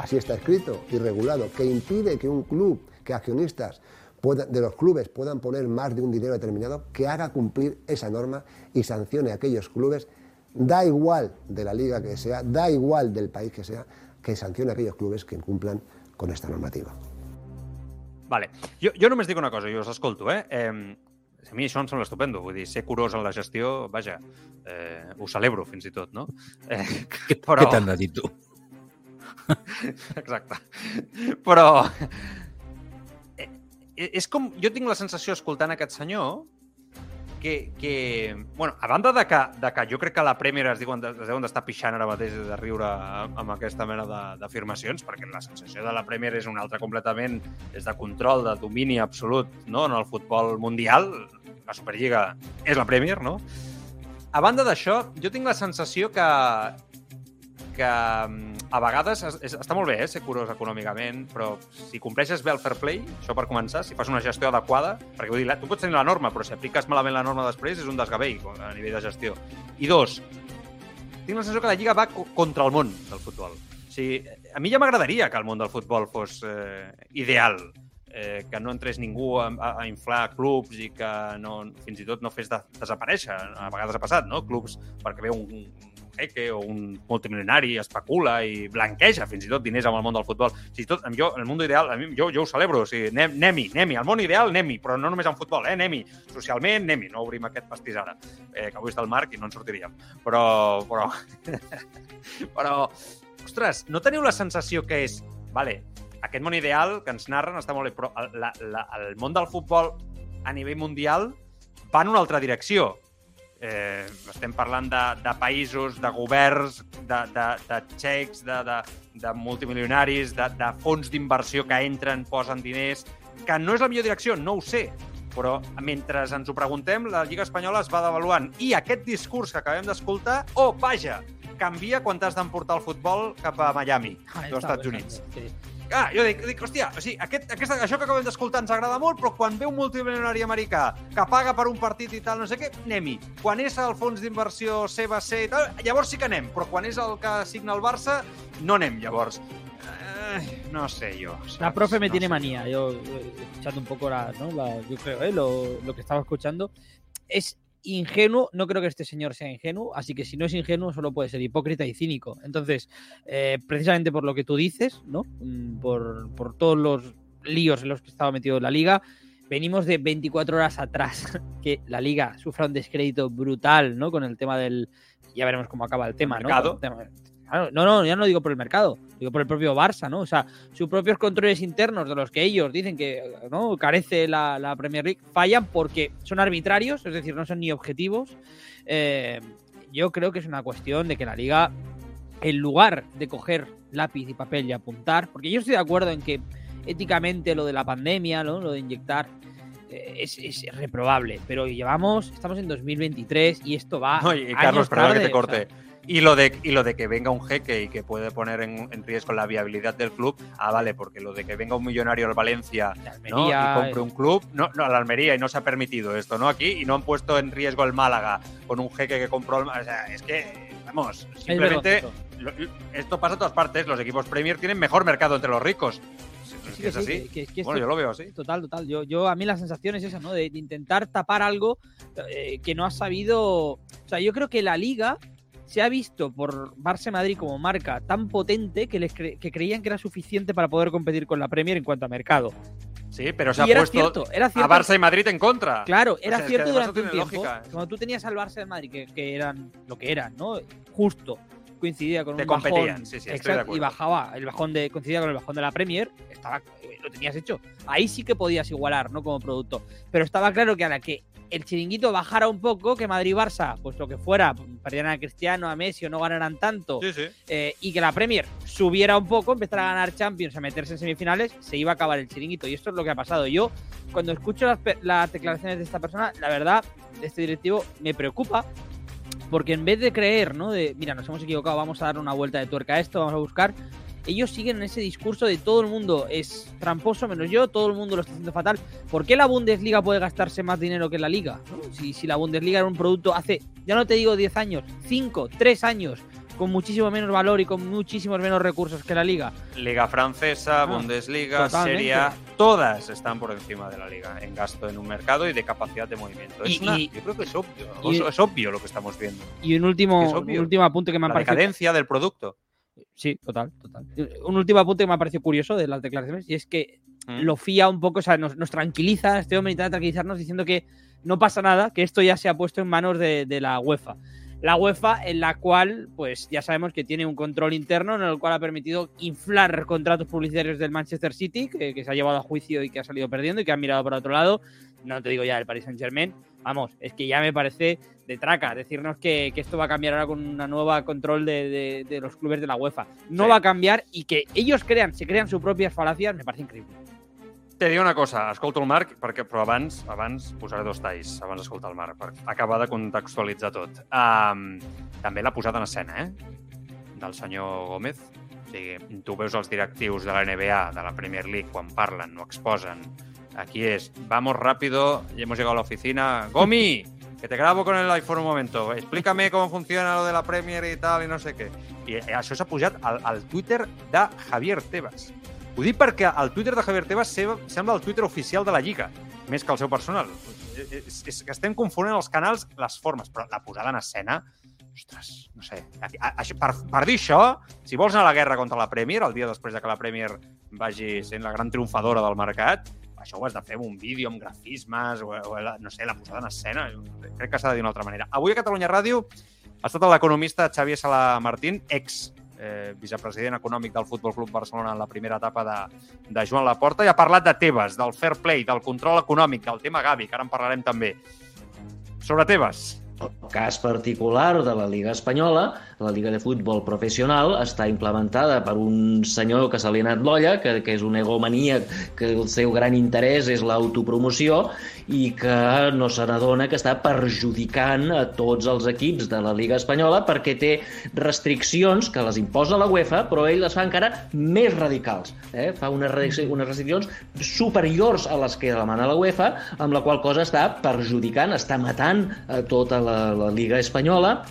así está escrito y regulado, que impide que un club, que accionistas de los clubes puedan poner más de un dinero determinado, que haga cumplir esa norma y sancione a aquellos clubes, da igual de la liga que sea, da igual del país que sea, que sancione a aquellos clubes que incumplan con esta normativa. Vale. Jo, jo només dic una cosa, jo us escolto, eh? eh a mi això em sembla estupendo, vull dir, ser curós en la gestió, vaja, eh, ho celebro fins i tot, no? Eh, però... Què t'han de dir tu? Exacte. Però eh, és com... Jo tinc la sensació, escoltant aquest senyor, que, que bueno, a banda de que, de que jo crec que la Premier es, diuen, es deuen d'estar pixant ara mateix de riure amb aquesta mena d'afirmacions, perquè la sensació de la Premier és una altra completament, és de control, de domini absolut no? en el futbol mundial. La Superliga és la Premier, no? A banda d'això, jo tinc la sensació que, que mm, a vegades és, és, està molt bé eh, ser curós econòmicament, però si compleixes bé el fair play, això per començar, si fas una gestió adequada, perquè vull dir, tu pots tenir la norma, però si apliques malament la norma després és un desgavell a nivell de gestió. I dos, tinc la sensació que la Lliga va contra el món del futbol. O sigui, a mi ja m'agradaria que el món del futbol fos eh, ideal, eh, que no entrés ningú a, a inflar clubs i que no, fins i tot no fes de, desaparèixer. A vegades ha passat, no? Clubs perquè ve un, jeque o un multimilionari especula i blanqueja fins i tot diners amb el món del futbol. Fins i tot, jo, el món ideal, a mi, jo, jo ho celebro, o sigui, anem-hi, anem-hi, el món ideal, anem-hi, però no només en futbol, eh, anem-hi, socialment, anem-hi, no obrim aquest pastís ara, eh, que avui està al Marc i no en sortiríem. Però, però, però, ostres, no teniu la sensació que és, vale, aquest món ideal que ens narren està molt bé, però el, la, la, el món del futbol a nivell mundial va en una altra direcció Eh, estem parlant de, de països, de governs, de, de, de xecs, de, de, de multimilionaris, de, de fons d'inversió que entren, posen diners, que no és la millor direcció, no ho sé, però mentre ens ho preguntem, la Lliga Espanyola es va devaluant. I aquest discurs que acabem d'escoltar, oh, vaja, canvia quan t'has d'emportar el futbol cap a Miami, ah, dels Estats Units. Sí. Ah, jo dic, dic hòstia, o sigui, aquest, aquest, això que acabem d'escoltar ens agrada molt, però quan ve un multimilionari americà que paga per un partit i tal, no sé què, anem-hi. Quan és el fons d'inversió CBC i tal, llavors sí que anem, però quan és el que signa el Barça, no anem, llavors. Eh, no sé yo. La profe me no tiene manía. Yo, escuchando un poco la, ¿no? la yo creo, ¿eh? lo, lo que estaba escuchando, es ingenuo, no creo que este señor sea ingenuo, así que si no es ingenuo solo puede ser hipócrita y cínico. Entonces, eh, precisamente por lo que tú dices, ¿no? Mm, por, por, todos los líos en los que estaba metido la liga, venimos de 24 horas atrás, que la liga sufra un descrédito brutal, ¿no? Con el tema del... Ya veremos cómo acaba el tema, ¿no? No, no, ya no digo por el mercado, digo por el propio Barça, ¿no? O sea, sus propios controles internos de los que ellos dicen que no carece la, Premier League fallan porque son arbitrarios, es decir, no son ni objetivos. Eh, yo creo que es una cuestión de que la liga, en lugar de coger lápiz y papel y apuntar, porque yo estoy de acuerdo en que éticamente lo de la pandemia, ¿no? lo de inyectar eh, es, es, reprobable, pero llevamos, estamos en 2023 y esto va. No, y Carlos, perdón que te corte. Y lo, de, y lo de que venga un jeque y que puede poner en, en, riesgo la viabilidad del club, ah, vale, porque lo de que venga un millonario al Valencia ¿no? y compre un club, no, no, a la Almería, y no se ha permitido esto, ¿no? Aquí, y no han puesto en riesgo el Málaga con un jeque que compró. O sea, es que, vamos, simplemente esto pasa a todas partes. Los equipos Premier tienen mejor mercado entre los ricos. Sí, es así. Que, que, que bueno, yo lo veo así. Total, total. Yo, yo a mí la sensación es esa, ¿no? De, de intentar tapar algo eh, que no ha sabido. O sea, yo creo que la liga se ha visto por Barça Madrid como marca tan potente que, les cre que creían que era suficiente para poder competir con la Premier en cuanto a mercado. Sí, pero se ha era puesto cierto, era a cierto. Barça y Madrid en contra. Claro, O era sea, es que cierto durante un tiempo. lógica. Cuando tú tenías al Barça y al Madrid, que, que eran lo que eran, ¿no? Justo coincidía con Te un competían, bajón. sí, sí, exacto, y bajaba, el bajón de, coincidía con el bajón de la Premier, estaba, eh, lo tenías hecho. Ahí sí que podías igualar, ¿no? Como producto. Pero estaba claro que a la que el chiringuito bajara un poco, que Madrid y Barça, pues lo que fuera, perdieran a Cristiano, a Messi o no ganaran tanto, Sí, sí. eh, y que la Premier subiera un poco, empezara a ganar Champions, a meterse en semifinales, se iba a acabar el chiringuito. Y esto es lo que ha pasado. Yo, cuando escucho las, las declaraciones de esta persona, la verdad, de este directivo, me preocupa. Porque en vez de creer, ¿no? De, mira, nos hemos equivocado, vamos a dar una vuelta de tuerca a esto, vamos a buscar. Ellos siguen en ese discurso de todo el mundo es tramposo menos yo, todo el mundo lo está haciendo fatal. ¿Por qué la Bundesliga puede gastarse más dinero que la Liga? ¿no? Si, si la Bundesliga era un producto hace, ya no te digo 10 años, 5, 3 años, con muchísimo menos valor y con muchísimos menos recursos que la Liga. Liga francesa, Ah, Bundesliga, totalmente. Serie A, todas están por encima de la liga en gasto en un mercado y de capacidad de movimiento. Es Y- una- y- yo creo que es obvio, y- es, obvio lo que estamos viendo. Y un último, un último apunte que me ha La parecido decadencia del producto. Sí, total, total. Un último apunte que me ha parecido curioso de las declaraciones y es que Mm. lo fía un poco, o sea, nos, nos tranquiliza, este hombre intenta tranquilizarnos diciendo que no pasa nada, que esto ya se ha puesto en manos de, de la UEFA. La UEFA en la cual, pues ya sabemos que tiene un control interno en el cual ha permitido inflar contratos publicitarios del Manchester City, que, que se ha llevado a juicio y que ha salido perdiendo y que han mirado para otro lado. No te digo ya el Paris Saint Germain. Vamos, es que ya me parece de traca decirnos que, que esto va a cambiar ahora con una nueva control de, de- de los clubes de la UEFA. No Sí. va a cambiar y que ellos crean, se crean sus propias falacias, me parece increíble. Te dic una cosa, escolto el Marc, perquè, però abans abans posaré dos talls, abans d'escoltar el Marc, per acabar de contextualitzar tot. Um, també la posada en escena, eh?, del senyor Gómez. O sigui, tu veus els directius de la NBA, de la Premier League, quan parlen, no exposen. Aquí és, vamos rápido, ya hemos llegado a la oficina. Gomi, que te grabo con el iPhone un momento. Explícame cómo funciona lo de la Premier y tal, i no sé què. I eh, això s'ha pujat al, al Twitter de Javier Tebas. Ho dic perquè el Twitter de Javier Tebas se- sembla el Twitter oficial de la Lliga, més que el seu personal. És, és que estem confonent els canals, les formes, però la posada en escena, ostres, no sé. A, a, a, per, per dir això, si vols anar a la guerra contra la Premier, el dia després de que la Premier vagi sent la gran triomfadora del mercat, això ho has de fer amb un vídeo, amb grafismes, o, o la, no sé, la posada en escena. Crec que s'ha de dir d'una altra manera. Avui a Catalunya Ràdio ha estat l'economista Xavier Sala Martín, ex eh, vicepresident econòmic del Futbol Club Barcelona en la primera etapa de, de Joan Laporta, i ha parlat de Tebas, del fair play, del control econòmic, del tema Gavi, que ara en parlarem també. Sobre Tebas, El cas particular de la Liga Espanyola, la Liga de Futbol Professional, està implementada per un senyor que se li ha anat l'olla, que, que és un egomaníac, que el seu gran interès és l'autopromoció i que no se n'adona que està perjudicant a tots els equips de la Liga Espanyola perquè té restriccions que les imposa la UEFA, però ell les fa encara més radicals. Eh? Fa unes, unes restriccions superiors a les que demana la UEFA, amb la qual cosa està perjudicant, està matant a tota la, la Liga Espanyola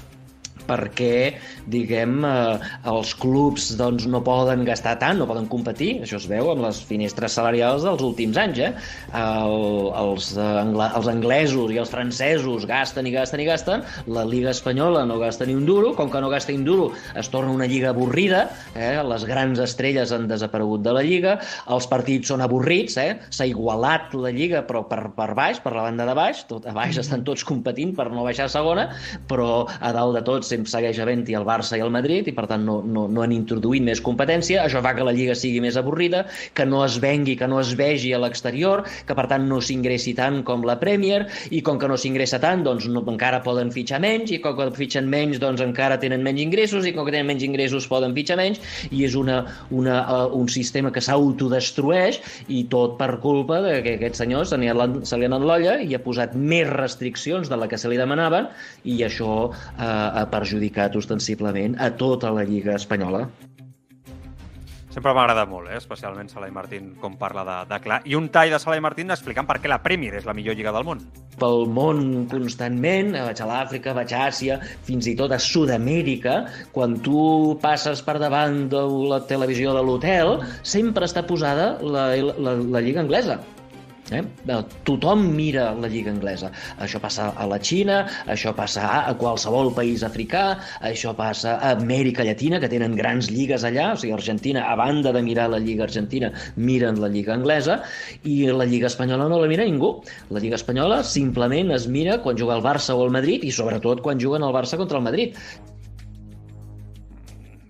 perquè, diguem, eh, els clubs doncs, no poden gastar tant, no poden competir, això es veu amb les finestres salarials dels últims anys. Eh? El, els, eh, angla, els anglesos i els francesos gasten i gasten i gasten, la Liga Espanyola no gasta ni un duro, com que no gasta ni un duro es torna una lliga avorrida, eh? les grans estrelles han desaparegut de la lliga, els partits són avorrits, eh? s'ha igualat la lliga però per, per baix, per la banda de baix, tot, a baix estan tots competint per no baixar a segona, però a dalt de tot sempre segueix havent-hi el Barça i el Madrid i per tant no, no, no han introduït més competència, això fa que la lliga sigui més avorrida, que no es vengui, que no es vegi a l'exterior, que per tant no s'ingressi tant com la Premier i com que no s'ingressa tant, doncs no, encara poden fitxar menys i com que fitxen menys doncs encara tenen menys ingressos i com que tenen menys ingressos poden fitxar menys. I és una, una, uh, un sistema que s'autodestrueix i tot per culpa de que aquest senyor se, li ha, anat l'olla i ha posat més restriccions de la que se li demanaven i això uh, ha perjudicat ostensiblement a tota la Lliga Espanyola. sempre m'ha agradat molt, eh? especialment Sala i Martín, com parla de, de clar. I un tall de Sala i Martín explicant per què la Premier és la millor lliga del món. pel món constantment, eh, vaig a l'Àfrica, vaig a Àsia, fins i tot a Sud-amèrica, quan tu passes per davant de la televisió de l'hotel, sempre està posada la, la, la lliga anglesa. Eh? Tothom mira la lliga anglesa. Això passa a la Xina, això passa a qualsevol país africà, això passa a Amèrica Llatina, que tenen grans lligues allà, o sigui, Argentina, a banda de mirar la lliga argentina, miren la lliga anglesa, i la lliga espanyola no la mira ningú. La lliga espanyola simplement es mira quan juga el Barça o el Madrid, i sobretot quan juguen el Barça contra el Madrid.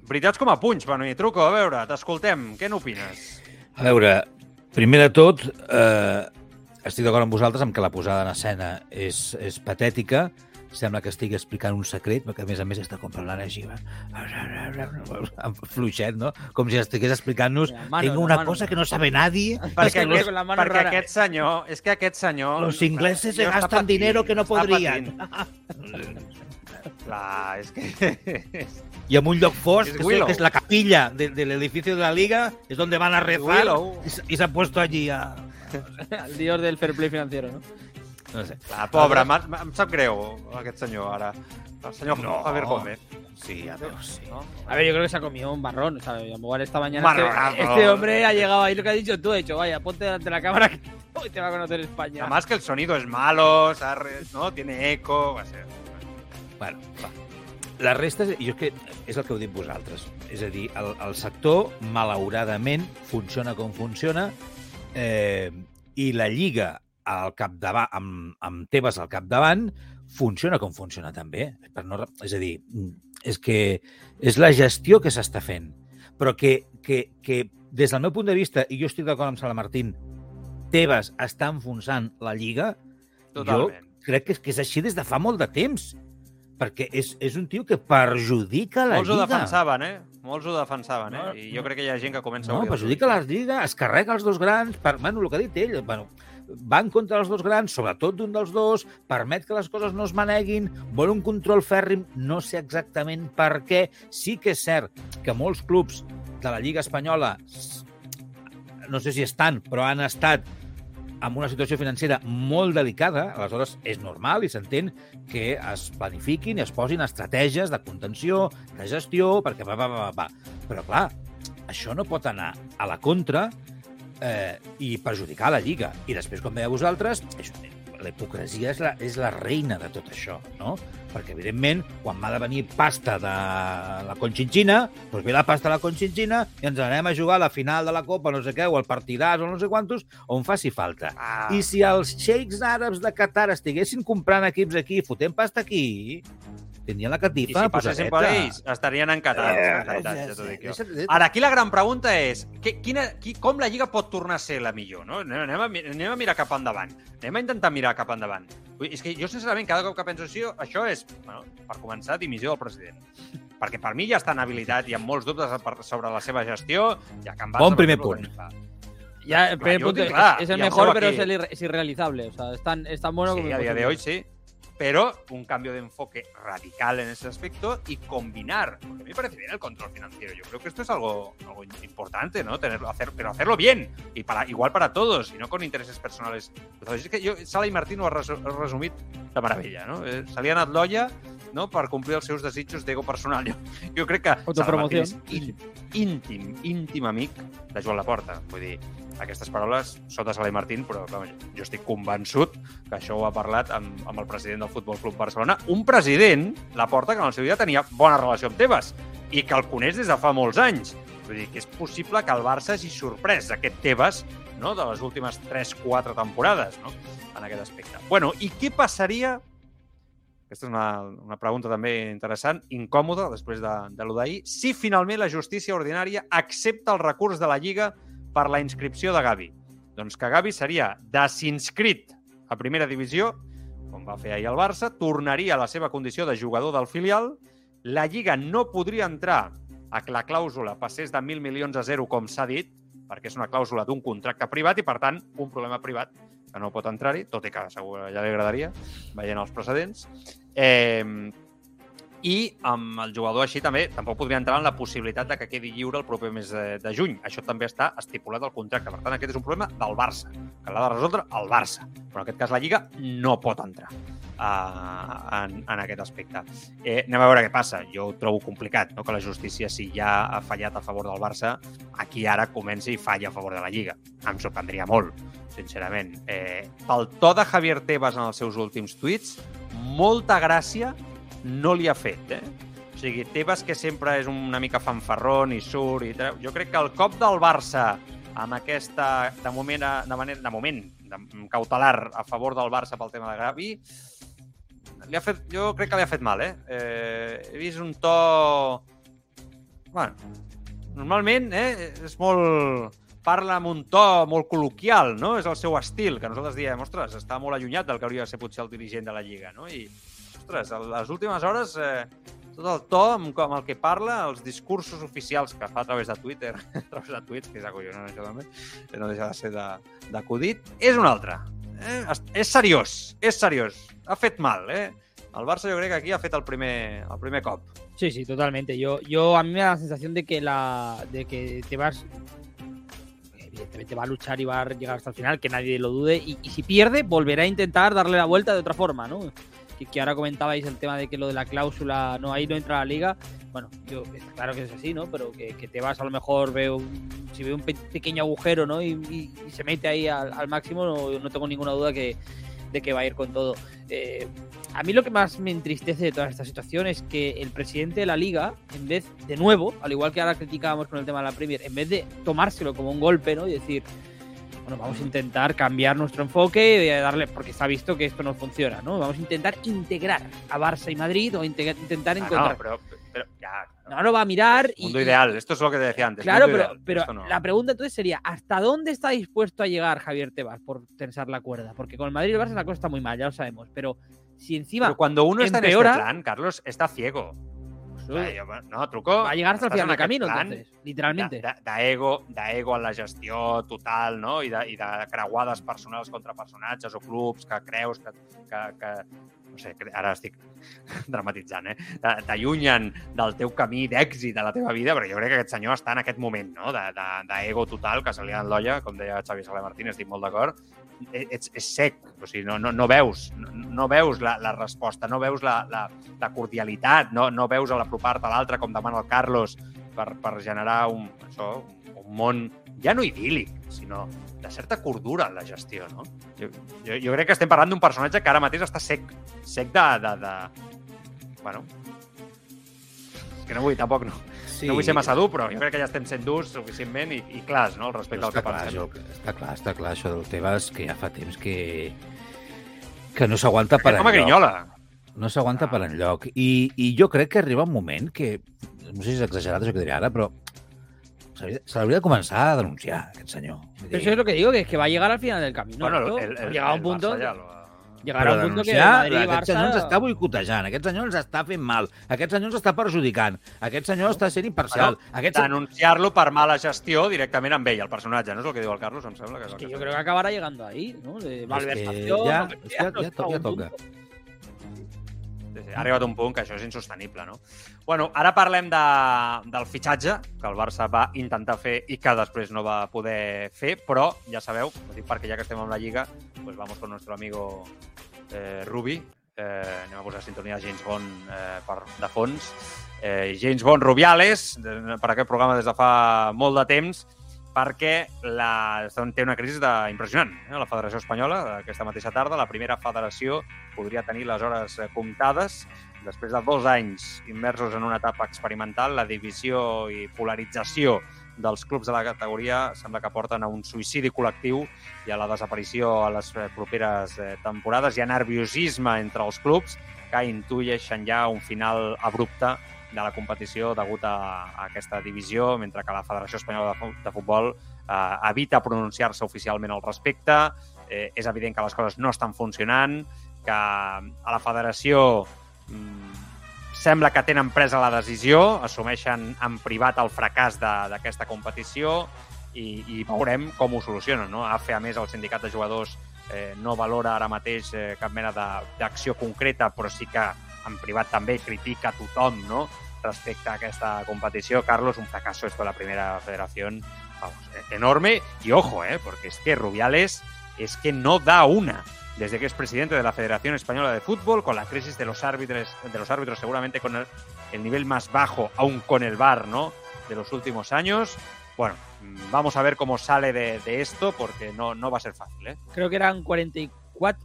Veritats com a punys, Boni. Truco, a veure, t'escoltem. Què n'opines? A veure, primer de tot, eh, estic d'acord amb vosaltres amb que la posada en escena és, és patètica, sembla que estigui explicant un secret, perquè a més a més està com parlant així, va? fluixet, no? Com si estigués explicant-nos tinc una mano. cosa que no sabe nadie. Perquè, los- aquest, perquè rara. aquest senyor... És que aquest senyor... Los ingleses se patint, dinero que no està patint. Clar, és que... Y lloc fosc, Es que, Willow. es la capilla de- del edificio de la liga, es donde van a rezar y, se- y se ha puesto allí a... El dios del fair play financiero, ¿no? No sé. M'ha- m'ha- em sap greu aquest senyor ara. El senyor No. Javier Gómez. Sí, a ver, sí. No? A ver, yo creo que se ha comido un marrón. O sea, a esta mañana este, este hombre ha llegado ahí lo que ha dicho tú. Ha dicho, vaya, ponte delante de la cámara que hoy te va a conocer España. Además que el sonido es malo, ¿no? tiene eco... Va ser... Bueno, va. La resta, jo és que és el que heu dit vosaltres. És a dir, el, el sector, malauradament, funciona com funciona eh, i la Lliga al capdavant, amb, amb Tebas al capdavant, funciona com funciona també. Per no, és a dir, és que és la gestió que s'està fent, però que, que, que des del meu punt de vista, i jo estic d'acord amb Sala Martín, Tebas està enfonsant la Lliga, Totalment. jo crec que és, que és així des de fa molt de temps. Perquè és, és un tio que perjudica la Molts ho Lliga. defensaven, eh? Molts ho defensaven, eh? No, I jo crec que hi ha gent que comença a No, perjudica la Lliga, es carrega els dos grans, per, bueno, el que ha dit ell, bueno, va en contra dels dos grans, sobretot d'un dels dos, permet que les coses no es maneguin, vol un control fèrrim, no sé exactament per què. Sí que és cert que molts clubs de la Lliga Espanyola, no sé si estan, però han estat amb una situació financera molt delicada, aleshores és normal i s'entén que es planifiquin i es posin estratègies de contenció, de gestió, perquè va, va, va, va. Però clar, això no pot anar a la contra eh, i perjudicar la Lliga. I després, com deia vosaltres, és, la hipocresia és la, és la reina de tot això, no? Perquè, evidentment, quan m'ha de venir pasta de la Conchinchina, doncs ve la pasta de la Conchinchina i ens anem a jugar a la final de la Copa, no sé què, o al partidàs, o no sé quantos, on faci falta. Ah, I si els xeics àrabs de Qatar estiguessin comprant equips aquí, fotent pasta aquí, tindrien la I catifa si passessin per ells, estarien encantats. Eh, encantats, ja dic jo. és- Ara, aquí la gran pregunta és que, quina, qui, com la Lliga pot tornar a ser la millor? No? Anem, anem, a, anem a mirar cap endavant. Anem a intentar mirar cap endavant. És que jo, sincerament, cada cop que penso així, això és, bueno, per començar, dimissió del president. Perquè per mi ja està en habilitat i amb molts dubtes sobre la seva gestió. Ja que Bon primer punt. Ya, Claro, punto que es, claro, es el mejor, pero es, el irre- es irrealizable. O sea, es tan, es tan bueno Sí, como a día de hoy sí. Pero un cambio de enfoque radical en ese aspecto y combinar. Porque a mí me parece bien el control financiero. Yo creo que esto es algo, algo importante, ¿no? Tenerlo, hacer, pero hacerlo bien. Y para, igual para todos, y no con intereses personales. Entonces, es que yo, Sala i Martín ho ha resu- ha resumit de meravella, no? Eh, ha anat l'olla no? per complir els seus desitjos d'ego personal. Jo, jo crec que Sala Martín és ín, íntim, íntim amic de Joan Laporta. Vull dir, aquestes paraules són de Sala i Martín, però clar, jo estic convençut que això ho ha parlat amb, amb el president del Futbol Club Barcelona. Un president, la porta que en el seu dia tenia bona relació amb Tebas i que el coneix des de fa molts anys. Vull dir que és possible que el Barça hagi sorprès aquest Tebas no, de les últimes 3-4 temporades no, en aquest aspecte. Bueno, i què passaria aquesta és una, una pregunta també interessant, incòmoda, després de, de lo d'ahir. Si finalment la justícia ordinària accepta el recurs de la Lliga per la inscripció de Gavi. Doncs que Gavi seria desinscrit a primera divisió, com va fer ahir el Barça, tornaria a la seva condició de jugador del filial, la Lliga no podria entrar a que la clàusula passés de 1.000 milions a zero, com s'ha dit, perquè és una clàusula d'un contracte privat i, per tant, un problema privat que no pot entrar-hi, tot i que segur ja li agradaria, veient els precedents. Eh, I amb el jugador així també tampoc podria entrar en la possibilitat de que quedi lliure el proper mes de, de juny. Això també està estipulat al contracte. Per tant, aquest és un problema del Barça, que l'ha de resoldre el Barça. Però en aquest cas la Lliga no pot entrar. Uh, en, en aquest aspecte. Eh, anem a veure què passa. Jo ho trobo complicat, no? que la justícia, si ja ha fallat a favor del Barça, aquí ara comenci i falla a favor de la Lliga. Em sorprendria molt, sincerament. Eh, pel to de Javier Tebas en els seus últims tuits, molta gràcia no li ha fet, eh? O sigui, Tebas, que sempre és una mica fanfarrón i surt i treu... Jo crec que el cop del Barça amb aquesta, de moment, de, manera, de moment, de, cautelar a favor del Barça pel tema de Gavi, li ha fet, jo crec que li ha fet mal, eh? eh he vist un to... Bueno, normalment eh, és molt... Parla amb un to molt col·loquial, no? És el seu estil, que nosaltres diem, ostres, està molt allunyat del que hauria de ser potser el dirigent de la Lliga, no? I, ostres, les últimes hores, eh, tot el to amb, amb el que parla, els discursos oficials que fa a través de Twitter, a través de tuits, que és acollonant això també, no deixa de ser d'acudit, és un altre. Eh? És seriós, és seriós. Ha fet mal, eh? El Barça yo creo que aquí ha fet el primer, el primer cop. Sí, sí, totalmente. Yo, yo a mí me da la sensación de que la de que te vas evidentemente va a luchar y va a llegar hasta el final, que nadie lo dude. Y, y si pierde, volverá a intentar darle la vuelta de otra forma, ¿no? Que, ahora comentabais el tema de que lo de la cláusula, no, ahí no entra la liga. Bueno, yo, claro que es así, ¿no? Pero que, te vas a lo mejor, veo si ve un pe pequeño agujero, ¿no? Y, y, se mete ahí al, al máximo, no, no tengo ninguna duda que, de que va a ir con todo. Eh, a mí lo que más me entristece de toda esta situación es que el presidente de la liga, en vez, de nuevo, al igual que ahora criticábamos con el tema de la Premier, en vez de tomárselo como un golpe, ¿no? Y decir, bueno, vamos a intentar cambiar nuestro enfoque y darle, porque está visto que esto no funciona, ¿no? Vamos a intentar integrar a Barça y Madrid o intentar ah, encontrar. No, pero, pero ya, no lo va a mirar. Y, mundo ideal, esto es lo que te decía antes. Claro, pero, pero no. la pregunta entonces sería: ¿hasta dónde está dispuesto a llegar Javier Tebas por tensar la cuerda? Porque con el Madrid y el Barça la cosa está muy mal, ya lo sabemos. Pero si encima. Pero cuando uno está empeora, en este plan, Carlos, está ciego. No, truco. Va a llegar hasta el final del camino, entonces, literalmente. D'ego de, ego en la gestió total, no? I de, i de creuades personals contra personatges o clubs que creus que, que, que no sé, ara estic dramatitzant, eh? T'allunyen del teu camí d'èxit de la teva vida, però jo crec que aquest senyor està en aquest moment, no?, d'ego de, de, total, que se li ha l'olla, com deia Xavi Saler Martín, estic molt d'acord, ets, és sec, o sigui, no, no, no veus, no, no veus la, la resposta, no veus la, la, la cordialitat, no, no veus a l'apropar-te a l'altre, com demana el Carlos, per, per generar un, això, un món ja no idíl·lic, sinó de certa cordura en la gestió, no? Jo, jo, jo crec que estem parlant d'un personatge que ara mateix està sec, sec de... de, de... Bueno, que no vull, tampoc no, sí. no vull ser massa dur, però jo crec que ja estem sent durs suficientment i, i clars, no?, respecte al que clar, pensem. Jo, està clar, està clar, això del Tebas, que ja fa temps que que no s'aguanta per enlloc. Grinyola. No s'aguanta ah. per enlloc. I, I jo crec que arriba un moment que, no sé si és exagerat això que diré ara, però se l'hauria de començar a denunciar, aquest senyor. Pero eso es lo que digo, que es que va a llegar al final del camino. Bueno, el, el, llegarà un punto... Ja lo... Llegarà un punt que Madrid Aquest senyor ens està boicotejant, aquest senyor ens està fent mal, aquest senyor ens està perjudicant, aquest senyor està sent imparcial. Bueno, aquest... Denunciar-lo per mala gestió directament amb ell, el personatge, no és el que diu el Carlos, em sembla. Que és el Que que yo creo que acabará llegando ahí, ¿no? De malversación, ja, lo que és ja, ja, un ja toca. punto. Ha arribat un punt que això és insostenible, no? Bueno, ara parlem de, del fitxatge que el Barça va intentar fer i que després no va poder fer, però ja sabeu, dic perquè ja que estem amb la Lliga, pues vamos con nuestro amigo eh, Rubi, eh, anem a posar sintonia de James Bond eh, per, de fons. Eh, James Bond Rubiales, per aquest programa des de fa molt de temps, perquè la, té una crisi de, impressionant. Eh? La Federació Espanyola, aquesta mateixa tarda, la primera federació podria tenir les hores eh, comptades. Després de dos anys immersos en una etapa experimental, la divisió i polarització dels clubs de la categoria sembla que porten a un suïcidi col·lectiu i a la desaparició a les eh, properes eh, temporades. Hi ha nerviosisme entre els clubs que intueixen ja un final abrupte de la competició degut a, a aquesta divisió, mentre que la Federació Espanyola de, de Futbol eh, evita pronunciar-se oficialment al respecte. Eh, és evident que les coses no estan funcionant, que a la federació mm, sembla que tenen presa la decisió, assumeixen en privat el fracàs d'aquesta competició i, i veurem com ho solucionen. No? AFE, a més, el sindicat de jugadors eh, no valora ara mateix eh, cap mena d'acció concreta, però sí que en privat també critica tothom no? respecte a aquesta competició. Carlos, un fracaso esto de la primera federación vamos, enorme. Y ojo, eh, porque es que Rubiales es que no da una. desde que es presidente de la Federación Española de Fútbol, con la crisis de los árbitros, de los árbitros seguramente con el, el nivel más bajo, aún con el VAR, ¿no? De los últimos años. Bueno, mm, vamos a ver cómo sale de, de esto, porque no, no va a ser fácil, ¿eh? Creo que eran 44,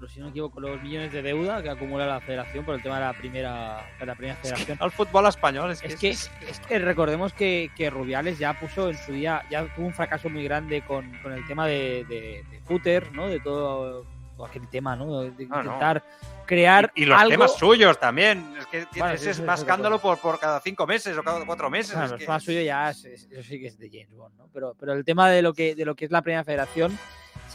si no me equivoco, los millones de deuda que acumula la federación por el tema de la primera, de la primera federación. El fútbol español es que... Es que, es que recordemos que, que Rubiales ya puso en su día, ya tuvo un fracaso muy grande con, con el tema de, de, de footer, ¿no? De todo, aquel tema, ¿no? De No, no. intentar crear y, y los algo... temas suyos también. Es que Bueno, ese es más escándalo por, por cada cinco meses o cada cuatro meses. Claro, es el que- tema suyo ya es, es- eso sí que es de James Bond, ¿no? Pero, pero el tema de lo que de lo que es la primera federación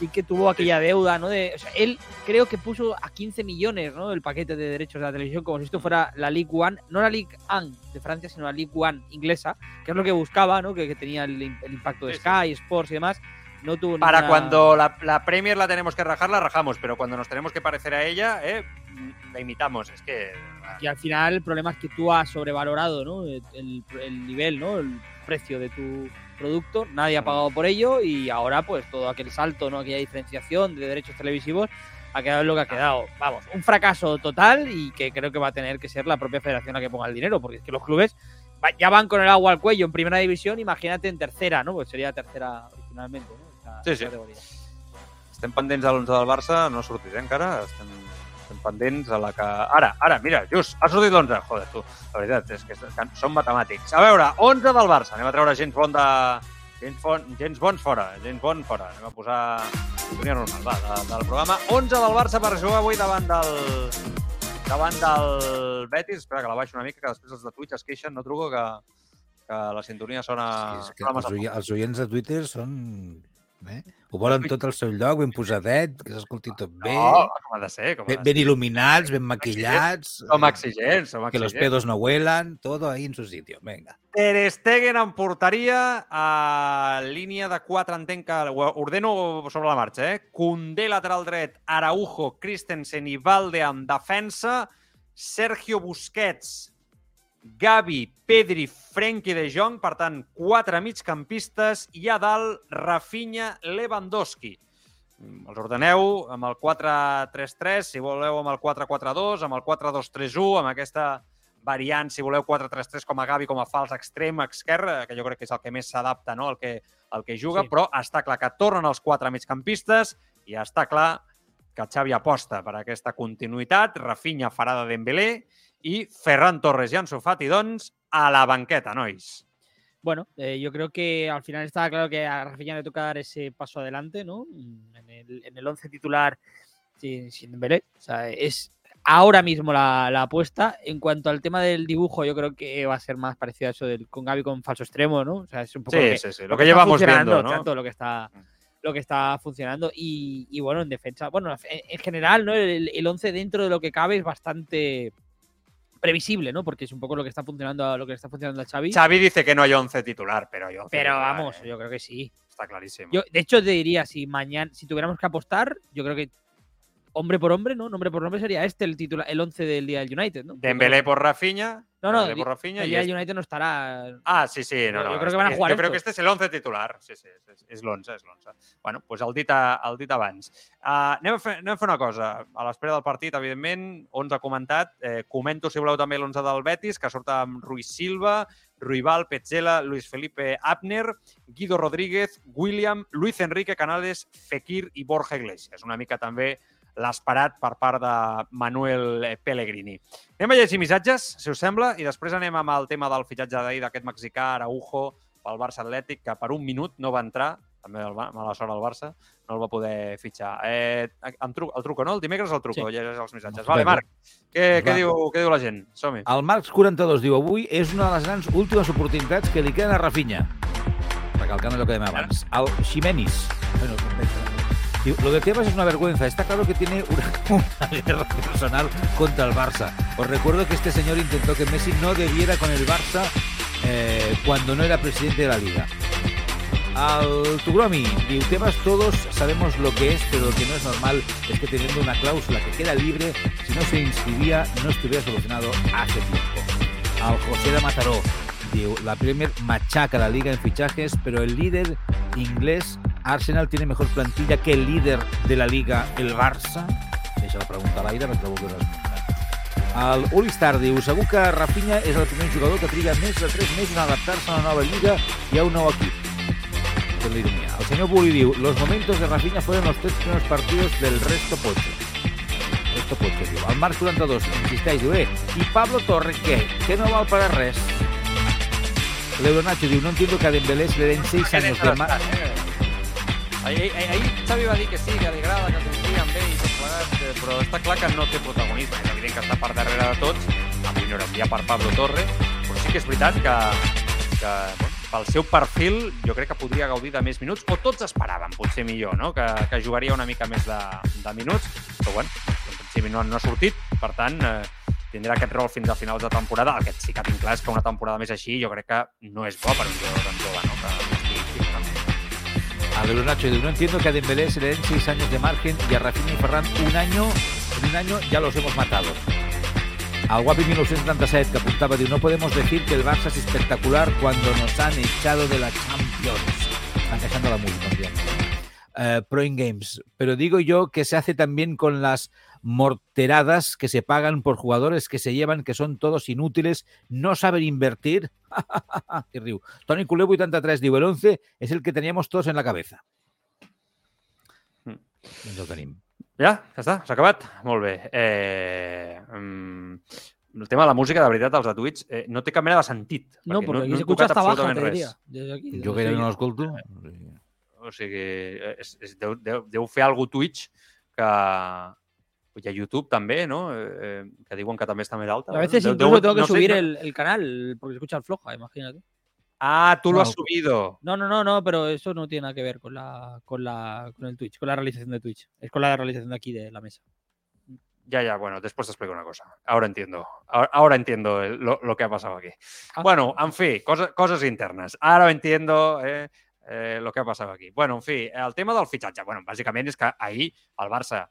sí que tuvo aquella deuda, ¿no? De, o sea, él creo que puso a 15 millones, ¿no? El paquete de derechos de la televisión como si esto fuera la League One, no la League One de Francia, sino la League One inglesa, que es lo que buscaba, ¿no? Que, que tenía el, im- el impacto de. Sky, Sports y demás. No tuvo Para ninguna- cuando la, la Premier la tenemos que rajar, la rajamos, pero cuando nos tenemos que parecer a ella, eh, la imitamos. Es que. Y al final el problema es que tú has sobrevalorado ¿no? el- el nivel, ¿no? el precio de tu producto, nadie ha pagado por ello y ahora pues todo aquel salto, ¿no? aquella diferenciación de derechos televisivos ha quedado en lo que ha quedado. Vamos, un fracaso total y que creo que va a tener que ser la propia federación la que ponga el dinero, porque es que los clubes ya van con el agua al cuello en primera división, imagínate en tercera, ¿no? Pues sería tercera originalmente, ¿no? Esta Sí, sí. Estem pendents de l'11 del Barça, no ha sortit eh, encara. Estem, estem pendents a la que... Ara, ara, mira, just, ha sortit l'11. Joder, tu, la veritat és que són matemàtics. A veure, 11 del Barça. Anem a treure James Bond de... James Bond, James Bond fora, James Bond fora. Anem a posar sintonia normal, va, de, del programa. 11 del Barça per jugar avui davant del davant del Betis. Espera, que la baixo una mica, que després els de Twitch es queixen, no truco, que, que la sintonia sona... Sí, és que sona els oients de Twitter són... Eh? Ho volen tot al seu lloc, ben posadet, que s'escolti tot bé, No, com ha de ser, com ha ben, de ben il·luminats, ben maquillats, Som eh, exigents, som que los exigents. pedos no huelan, todo ahí en su sitio. Venga. Ter Stegen en porteria, a línia de 4, entenc que ho ordeno sobre la marxa, eh? Condé lateral dret, Araujo, Christensen i Valde en defensa, Sergio Busquets, Gavi, Pedri, Frenkie de Jong, per tant, quatre migcampistes i a dalt Rafinha, Lewandowski. Els ordeneu amb el 4-3-3, si voleu amb el 4-4-2, amb el 4-2-3-1, amb aquesta variant, si voleu, 4-3-3 com a Gavi, com a fals extrem esquerre, que jo crec que és el que més s'adapta no? al, que, al que juga, Sí. però està clar que tornen els quatre migcampistes i està clar que Xavi aposta per aquesta continuïtat, Rafinha farà de Dembélé i Ferran Torres i Ansu Fati, doncs, a la banqueta, nois. Bueno, eh, yo creo que al final estaba claro que a Rafinha le toca dar ese paso adelante, ¿no? Mm, En el, en el once titular sin, sin Dembélé. O sea, es ahora mismo la, la apuesta. En cuanto al tema del dibujo, yo creo que va a ser más parecido a eso del con Gaby con falso extremo, ¿no? O sea, es un poco lo que, sí, sí, lo lo que está llevamos viendo, ¿no? exacto, lo que está Mm. lo que está funcionando y, y bueno en defensa bueno en, en general no el, el 11 dentro de lo que cabe es bastante previsible no porque es un poco lo que está funcionando lo que está funcionando a Xavi Xavi dice que no hay 11 titular, pero hay 11 pero titular, vamos eh. yo creo que sí Está clarísimo. yo de hecho te diría si mañana si tuviéramos que apostar yo creo que hombre por hombre no nombre por nombre sería este el titular el 11 del día del United no Dembélé por Rafinha. no no por Rafinha el día del este- United no estará Ah, sí, sí, no, Yo- no. yo creo que van a jugar Jo creo que este és el 11 titular. Sí, sí, és, és l'11, és l'11. Bueno, doncs el dit, a, el dit abans. Uh, anem, a fer, anem a fer una cosa. A l'espera del partit, evidentment, 11 comentat. Eh, comento, si voleu, també l'11 del Betis, que surt amb Ruiz Silva, Ruibal, Petzela, Luis Felipe Abner, Guido Rodríguez, William, Luis Enrique Canales, Fekir i Borja Iglesias. Una mica també l'esperat per part de Manuel Pellegrini. Anem a llegir missatges, si us sembla, i després anem amb el tema del fitxatge d'ahir d'aquest mexicà, Araujo, pel Barça Atlètic, que per un minut no va entrar, també el, mala sort al Barça, no el va poder fitxar. Eh, em truco, el truco, no? El dimecres el truco, Sí. llegeix els missatges. Vale, Marc, què, què, diu, què diu la gent? Som-hi. El Marx42 diu, avui és una de les grans últimes oportunitats que li queden a Rafinha. Recalcant allò que dèiem abans. El Ximenis. Lo de Tebas es una vergüenza. Está claro que tiene una, una guerra personal contra el Barça. Os recuerdo que este señor intentó que Messi no debiera con el Barça eh, cuando no era presidente de la Liga. Al Tugromi, diu, Tebas todos sabemos lo que es, pero lo que no es normal es que teniendo una cláusula que queda libre, si no se inscribía, no estuviera solucionado hace tiempo. Al José de Mataró, diu, la Premier machaca la liga en fichajes, pero el líder inglés, Arsenal, tiene mejor plantilla que el líder de la liga, el Barça. Deixa la pregunta a l'aire, no trobo que. El Uli diu, segur que Rafinha és el primer jugador que triga més de 3 mesos en adaptar-se a una nova lliga i a un nou equip. La. El señor Bully diu, los momentos de Rafinha fueron los tres primeros partidos del resto pocho. Resto pocho, diu. El Marc 42 insisteix, diu, eh, i Pablo Torre què? Que no val para res. L'Euro Nacho diu, no entiendo que a Dembélé se le den 6 años de más... Eh? Ahir, ahir Xavi va dir que sí, que li agrada, que confia en ell plegat, però està clar que no té protagonisme. És evident que està per darrere de tots, un dia per Pablo Torre, però sí que és veritat que, que bueno, pel seu perfil jo crec que podria gaudir de més minuts, o tots esperaven, potser millor, no? que, que jugaria una mica més de, de minuts, però bueno, en principi no, no ha sortit, per tant, eh, tindrà aquest rol fins a finals de temporada. El que sí que tinc clar és que una temporada més així jo crec que no és bo per un jugador tan jove, no? que. A ver, Nacho, no entiendo que a Dembélé se le den 6 años de margen y a Rafinha y Ferran un año, en un año ya los hemos matado. Al Guapi 1977 que apuntaba, diu, no podemos decir que el Barça es espectacular cuando nos han echado de la Champions. Están cachando la música, entiendo. Eh, Pro In Games. Pero digo yo que se hace también con las morteradas que se pagan por jugadores que se llevan, que son todos inútiles, no saben invertir. que riu. Toni Culé 83 diu, el 11 és el que teníamos todos en la cabeza. Mm. Doncs el tenim. Ja, ja està, s'ha acabat. Molt bé. Eh, mm, el tema de la música, de veritat, els atuits, eh, no té cap mena de sentit. No, perquè porque aquí no se he escucha tocat hasta baja, absolutament te res. diría. Desde aquí, Jo desde que no l'escolto. O sigui, és, és, deu, deu, deu fer alguna Twitch que... I a YouTube també, no? Eh, que diuen que també està més alta. A veces incluso deu- tengo que no subir el, el canal porque se escucha floja, imagínate. Ah, tú lo has subido. No, no, no, no, pero eso no tiene nada que ver con la, con la, con el Twitch, con la realización de Twitch. Es con la realización de aquí de la mesa. Ya, ya, bueno, después te explico una cosa. Ahora entiendo. Ahora, ahora entiendo el- lo, lo que ha pasado aquí. Ah. Bueno, en fi, coses, coses internes. Ara entiendo eh, eh, lo que ha passat aquí. Bueno, en fi, el tema del fitxatge. Bueno, bàsicament és que ahir el Barça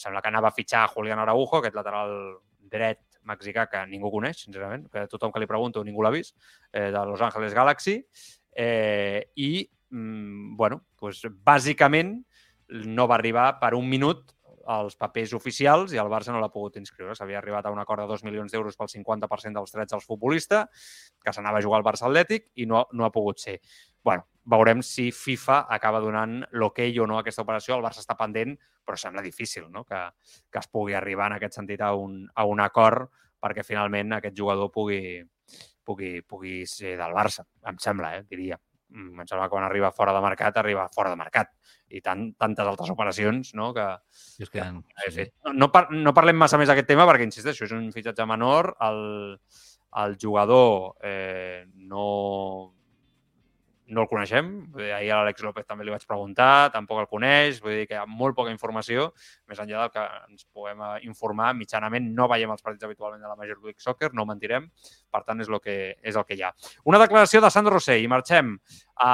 sembla que anava a fitxar Julián Araujo, aquest lateral dret mexicà que ningú coneix, sincerament, que tothom que li pregunto ningú l'ha vist, eh, de Los Angeles Galaxy. Eh, I, mm, bueno, pues, bàsicament no va arribar per un minut als papers oficials i el Barça no l'ha pogut inscriure. S'havia arribat a un acord de 2 milions d'euros pel 50% dels drets del futbolista, que s'anava a jugar al Barça Atlètic i no, no ha pogut ser. bueno, veurem si FIFA acaba donant l'hoquei o no a aquesta operació. El Barça està pendent, però sembla difícil no? que, que es pugui arribar en aquest sentit a un, a un acord perquè finalment aquest jugador pugui, pugui, pugui ser del Barça. Em sembla, eh? diria. Mm, Em sembla que quan arriba fora de mercat, arriba fora de mercat. I tant, tantes altres operacions no? que, Si es queden... he fet. No, no, par no parlem massa més d'aquest tema perquè, insisteixo, és un fitxatge menor. El, el jugador eh, no, no el coneixem. Vull dir, Ahir a l'Àlex López també li vaig preguntar, tampoc el coneix. Vull dir que hi ha molt poca informació, més enllà del que ens puguem eh, informar. Mitjanament no veiem els partits habitualment de la Major League Soccer, no mentirem. Per tant, és el que, és el que hi ha. Una declaració de Sandro Rosell i marxem a,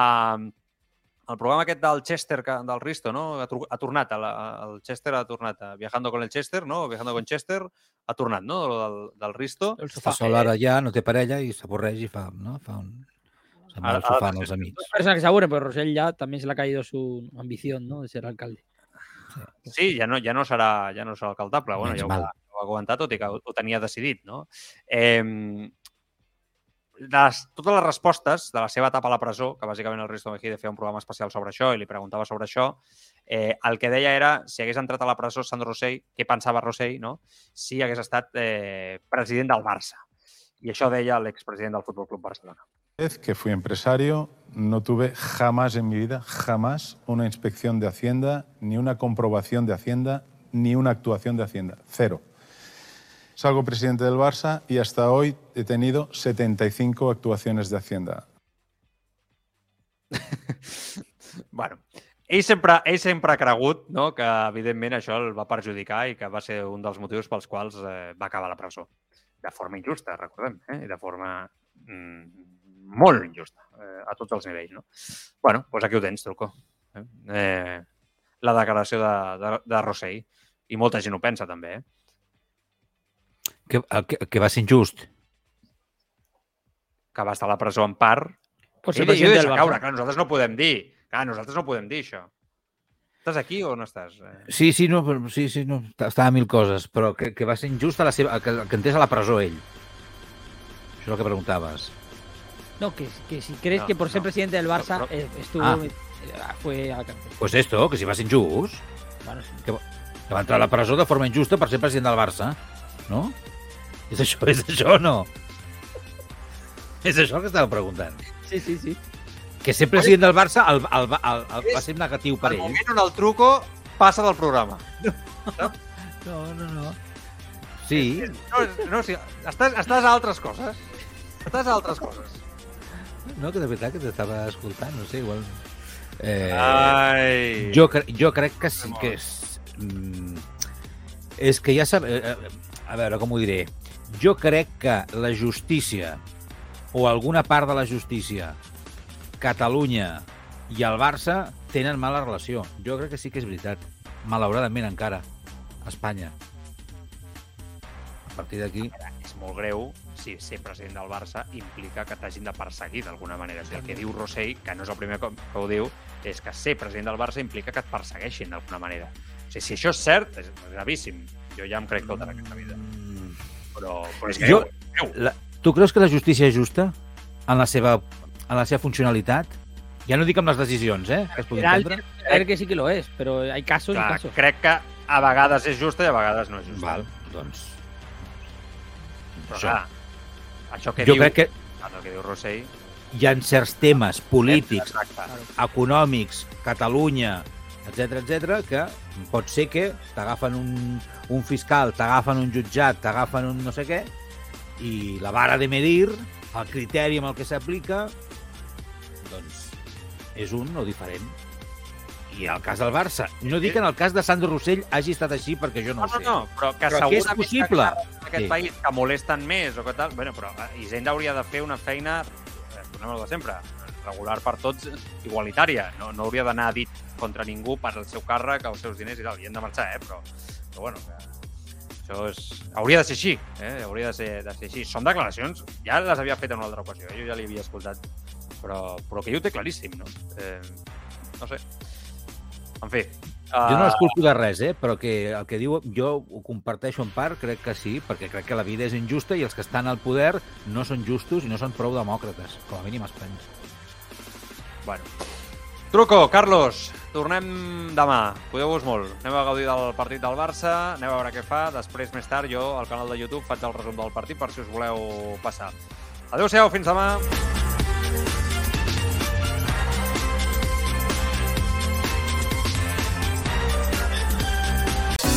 el programa aquest del Chester, del Risto, no? Ha, ha tornat, el, el Chester ha tornat, a Viajando con el Chester, no? Viajando con Chester, ha tornat, no? Lo Del, del Risto. El Està sofá. sol ara ja, no té parella i s'avorreix i fa, no? fa un... Al els sí. amics. Dos personas que se aburren, pero Rosell ya también se le ha caído su ambición, ¿no? De ser alcalde. Sí, ja no, ja no serà, ja no serà alcaldable. Bueno, Menys ja ho, mal. ho va comentar, tot i que ho, ho tenia decidit, no? Eh, les, totes les respostes de la seva etapa a la presó, que bàsicament el Risto Mejide feia un programa especial sobre això i li preguntava sobre això, eh, el que deia era si hagués entrat a la presó Sandro Rosell, què pensava Rosell, no? si hagués estat eh, president del Barça. I això deia l'expresident del Futbol Club Barcelona. Vez que fui empresario, no tuve jamás en mi vida, jamás una inspección de Hacienda, ni una comprobación de Hacienda, ni una actuación de Hacienda. Cero. Salgo presidente del Barça y hasta hoy he tenido 75 actuaciones de Hacienda. bueno, ell sempre, ell sempre ha cregut no, que, evidentment, això el va perjudicar i que va ser un dels motius pels quals eh, va acabar la presó. De forma injusta, recordem, eh? de forma mm, molt injusta, eh, a tots els nivells. No? bueno, doncs aquí ho tens, Truco. Eh? Eh, la declaració de, de, de Rossell. I molta gent ho pensa, també. Eh? Que, el que, que va ser injust. Que va estar a la presó en part. Sí, ser presidente del deixa Barça. caure. Clar, nosaltres no podem dir. Clar, nosaltres no podem dir això. Estàs aquí o no estàs? Eh, Sí, sí, no, sí, sí, no, estava a mil coses, però que, que va ser injust a la seva, que, que entrés a la presó ell. Això és el que preguntaves. No, que, que si crees No, que por ser no. presidente del Barça No, no. eh, estuvo, Ah. eh, fue a la cárcel. Pues esto, que si va ser injust, Bueno, sí. que va entrar a la presó de forma injusta per ser president del Barça, no? És això, és això o no? És això el que estava preguntant. sí, sí, sí. Que ser president del Barça el, el, el, el, el, va ser negatiu per el ell. moment on el truco passa del programa. No, no, no. Sí, No, no sí, estàs, estàs a altres coses. Estàs a altres coses. No, que de veritat que t'estava escoltant, no sé, igual... Eh, Ai. jo, cre jo crec que sí que és... Mm, és que ja sab... eh, eh, A veure, com ho diré? Jo crec que la justícia, o alguna part de la justícia, Catalunya i el Barça tenen mala relació. Jo crec que sí que és veritat. Malauradament encara. Espanya. A partir d'aquí... És molt greu si ser president del Barça implica que t'hagin de perseguir d'alguna manera. O sigui, el que diu Rossell, que no és el primer cop que ho diu, és que ser president del Barça implica que et persegueixin d'alguna manera. O sigui, si això és cert, és gravíssim. Jo ja em crec tot en aquesta vida. Però, però és Jo- greu. La, tu creus que la justícia és justa en la seva, en la seva funcionalitat? Ja no dic amb les decisions, eh? Que es puguin prendre. creer que sí que lo es, pero hay casos y Clar, casos. crec que a vegades és justa i a vegades no és justa. Val, doncs... Però, això. clar, això que Jo diu, crec que el que diu Rossell... hi ha certs temes polítics, Exacte. econòmics, Catalunya, etc etc que pot ser que t'agafen un, un fiscal, t'agafen un jutjat, t'agafen un no sé què, i la vara de medir, el criteri amb el que s'aplica, doncs és un o diferent. I el cas del Barça. No dic que en el cas de Sandro Rossell hagi estat així perquè jo no, No, ho no, sé. no, però que Però que és possible. que en aquest Sí. país que molesten més o que tal... Bueno, però eh, Hisenda hauria de fer una feina, eh, tornem al de sempre, regular per tots, igualitària. No, no hauria d'anar dit contra ningú per al seu càrrec, els seus diners i tal. I hem de marxar, eh? Però, però bueno, que això és... hauria de ser així, eh? Hauria de ser, de ser així. Són declaracions, ja les havia fet en una altra ocasió, eh? jo ja li havia escoltat, però, però que ell ho té claríssim, no? Eh, no sé. En fi. Jo no ah, els culpo de res, eh? però que el que diu jo ho comparteixo en part, crec que sí, perquè crec que la vida és injusta i els que estan al poder no són justos i no són prou demòcrates, com a mínim a Espanya. Bueno. Truco, Carlos, tornem demà. Cuideu-vos molt. Anem a gaudir del partit del Barça, anem a veure què fa. Després, més tard, jo al canal de YouTube faig el resum del partit per si us voleu passar. Adéu-siau, fins demà.